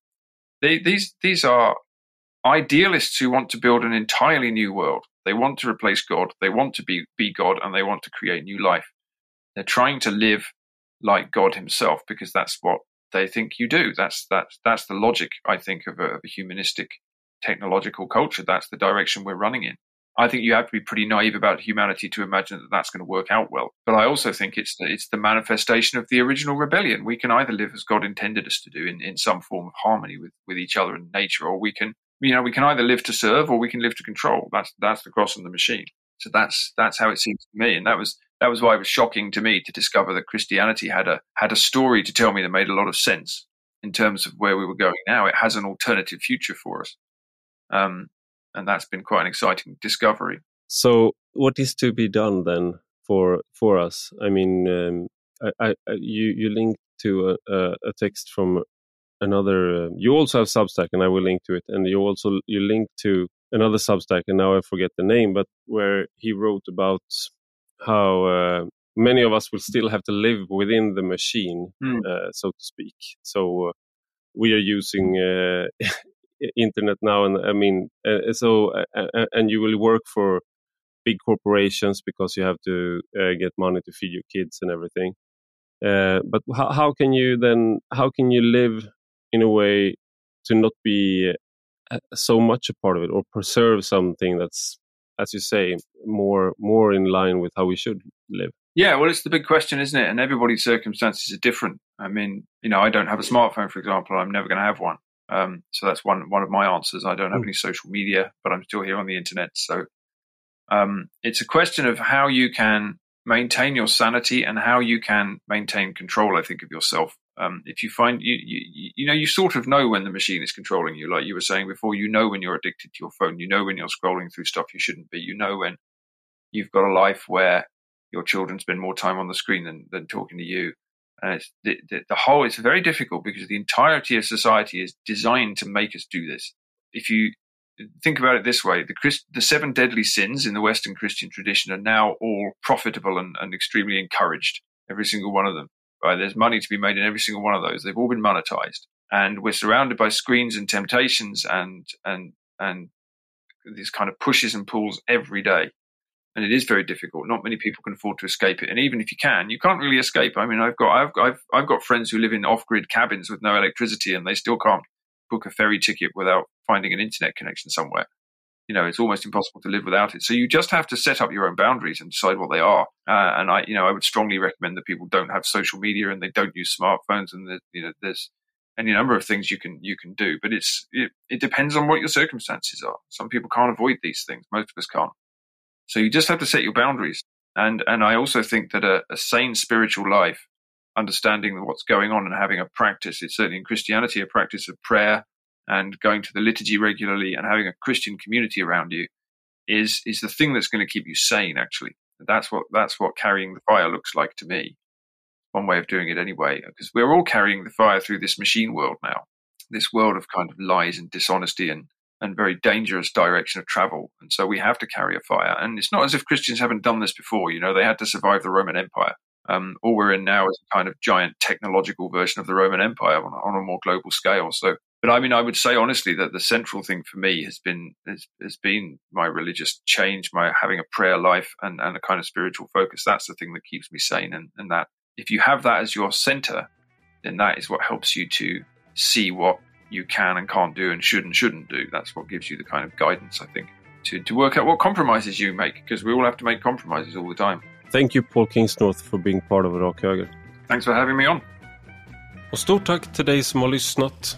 they, these these are idealists who want to build an entirely new world. They want to replace God. They want to be be God, and they want to create new life. They're trying to live like God Himself because that's what they think you do. That's that's that's the logic, I think, of a, of a humanistic technological culture. That's the direction we're running in. I think you have to be pretty naive about humanity to imagine that that's going to work out well. But I also think it's the, it's the manifestation of the original rebellion. We can either live as God intended us to do in, in some form of harmony with, with each other and nature, or we can you know we can either live to serve or we can live to control. That's that's the cross and the machine. So that's that's how it seems to me, and that was that was why it was shocking to me to discover that Christianity had a had a story to tell me that made a lot of sense in terms of where we were going now. It has an alternative future for us, um, and that's been quite an exciting discovery. So, what is to be done then for for us? I mean, um, I, I, you you linked to a, a text from another. Uh, you also have Substack, and I will link to it. And you also you link to another Substack, and now I forget the name, but where he wrote about how uh, many of us will still have to live within the machine, mm. uh, so to speak. So uh, we are using uh, internet now, and I mean, uh, so uh, and you will work for big corporations because you have to get money to feed your kids and everything. but how, how can you then? How can you live in a way to not be so much a part of it, or preserve something that's as you say, more more in line with how we should live? Yeah, well, it's the big question, isn't it? And everybody's circumstances are different. I mean, you know, I don't have a smartphone, for example. I'm never going to have one. Um, so that's one one of my answers. I don't have mm. any social media, but I'm still here on the internet. So um, it's a question of how you can maintain your sanity and how you can maintain control. I think of yourself um, if you find you, you you know you sort of know when the machine is controlling you, like you were saying before. You know when you're addicted to your phone. You know when you're scrolling through stuff you shouldn't be. You know when you've got a life where your children spend more time on the screen than, than talking to you. And it's the, the, the whole. It's very difficult because the entirety of society is designed to make us do this. If you think about it this way, the, Christ, the seven deadly sins in the Western Christian tradition are now all profitable and, and extremely encouraged. Every single one of them right? There's money to be made in every single one of those. They've all been monetized, and we're surrounded by screens and temptations and and and these kind of pushes and pulls every day. And it is very difficult. Not many people can afford to escape it. And even if you can, you can't really escape. I mean, I've got I've I've I've got friends who live in off-grid cabins with no electricity, and they still can't book a ferry ticket without finding an internet connection somewhere you know, it's almost impossible to live without it. So you just have to set up your own boundaries and decide what they are. Uh, and I, you know, I would strongly recommend that people don't have social media and they don't use smartphones. And that, you know, there's any number of things you can you can do, but it's it, it depends on what your circumstances are. Some people can't avoid these things. Most of us can't. So you just have to set your boundaries. And and I also think that a, a sane spiritual life, understanding what's going on and having a practice, it's certainly in Christianity a practice of prayer and going to the liturgy regularly and having a Christian community around you is is the thing that's going to keep you sane. Actually, that's what that's what carrying the fire looks like to me. One way of doing it, anyway, because we're all carrying the fire through this machine world now. this world of kind of lies and dishonesty and and very dangerous direction of travel. And so we have to carry a fire. And it's not as if Christians haven't done this before. You know, they had to survive the Roman Empire. Um, all we're in now is a kind of giant technological version of the Roman Empire on, on, a more global scale. So, but I mean, I would say honestly that the central thing for me has been has, has been my religious change, my having a prayer life and, and a kind of spiritual focus. That's the thing that keeps me sane. And, and that if you have that as your center, then that is what helps you to see what you can and can't do and should and shouldn't do. That's what gives you the kind of guidance, I think, to, to work out what compromises you make, because we all have to make compromises all the time. Thank you Paul Kingsnorth for being part of Rak Höger. Thanks for having me on. Och stort tack till dig som har lyssnat.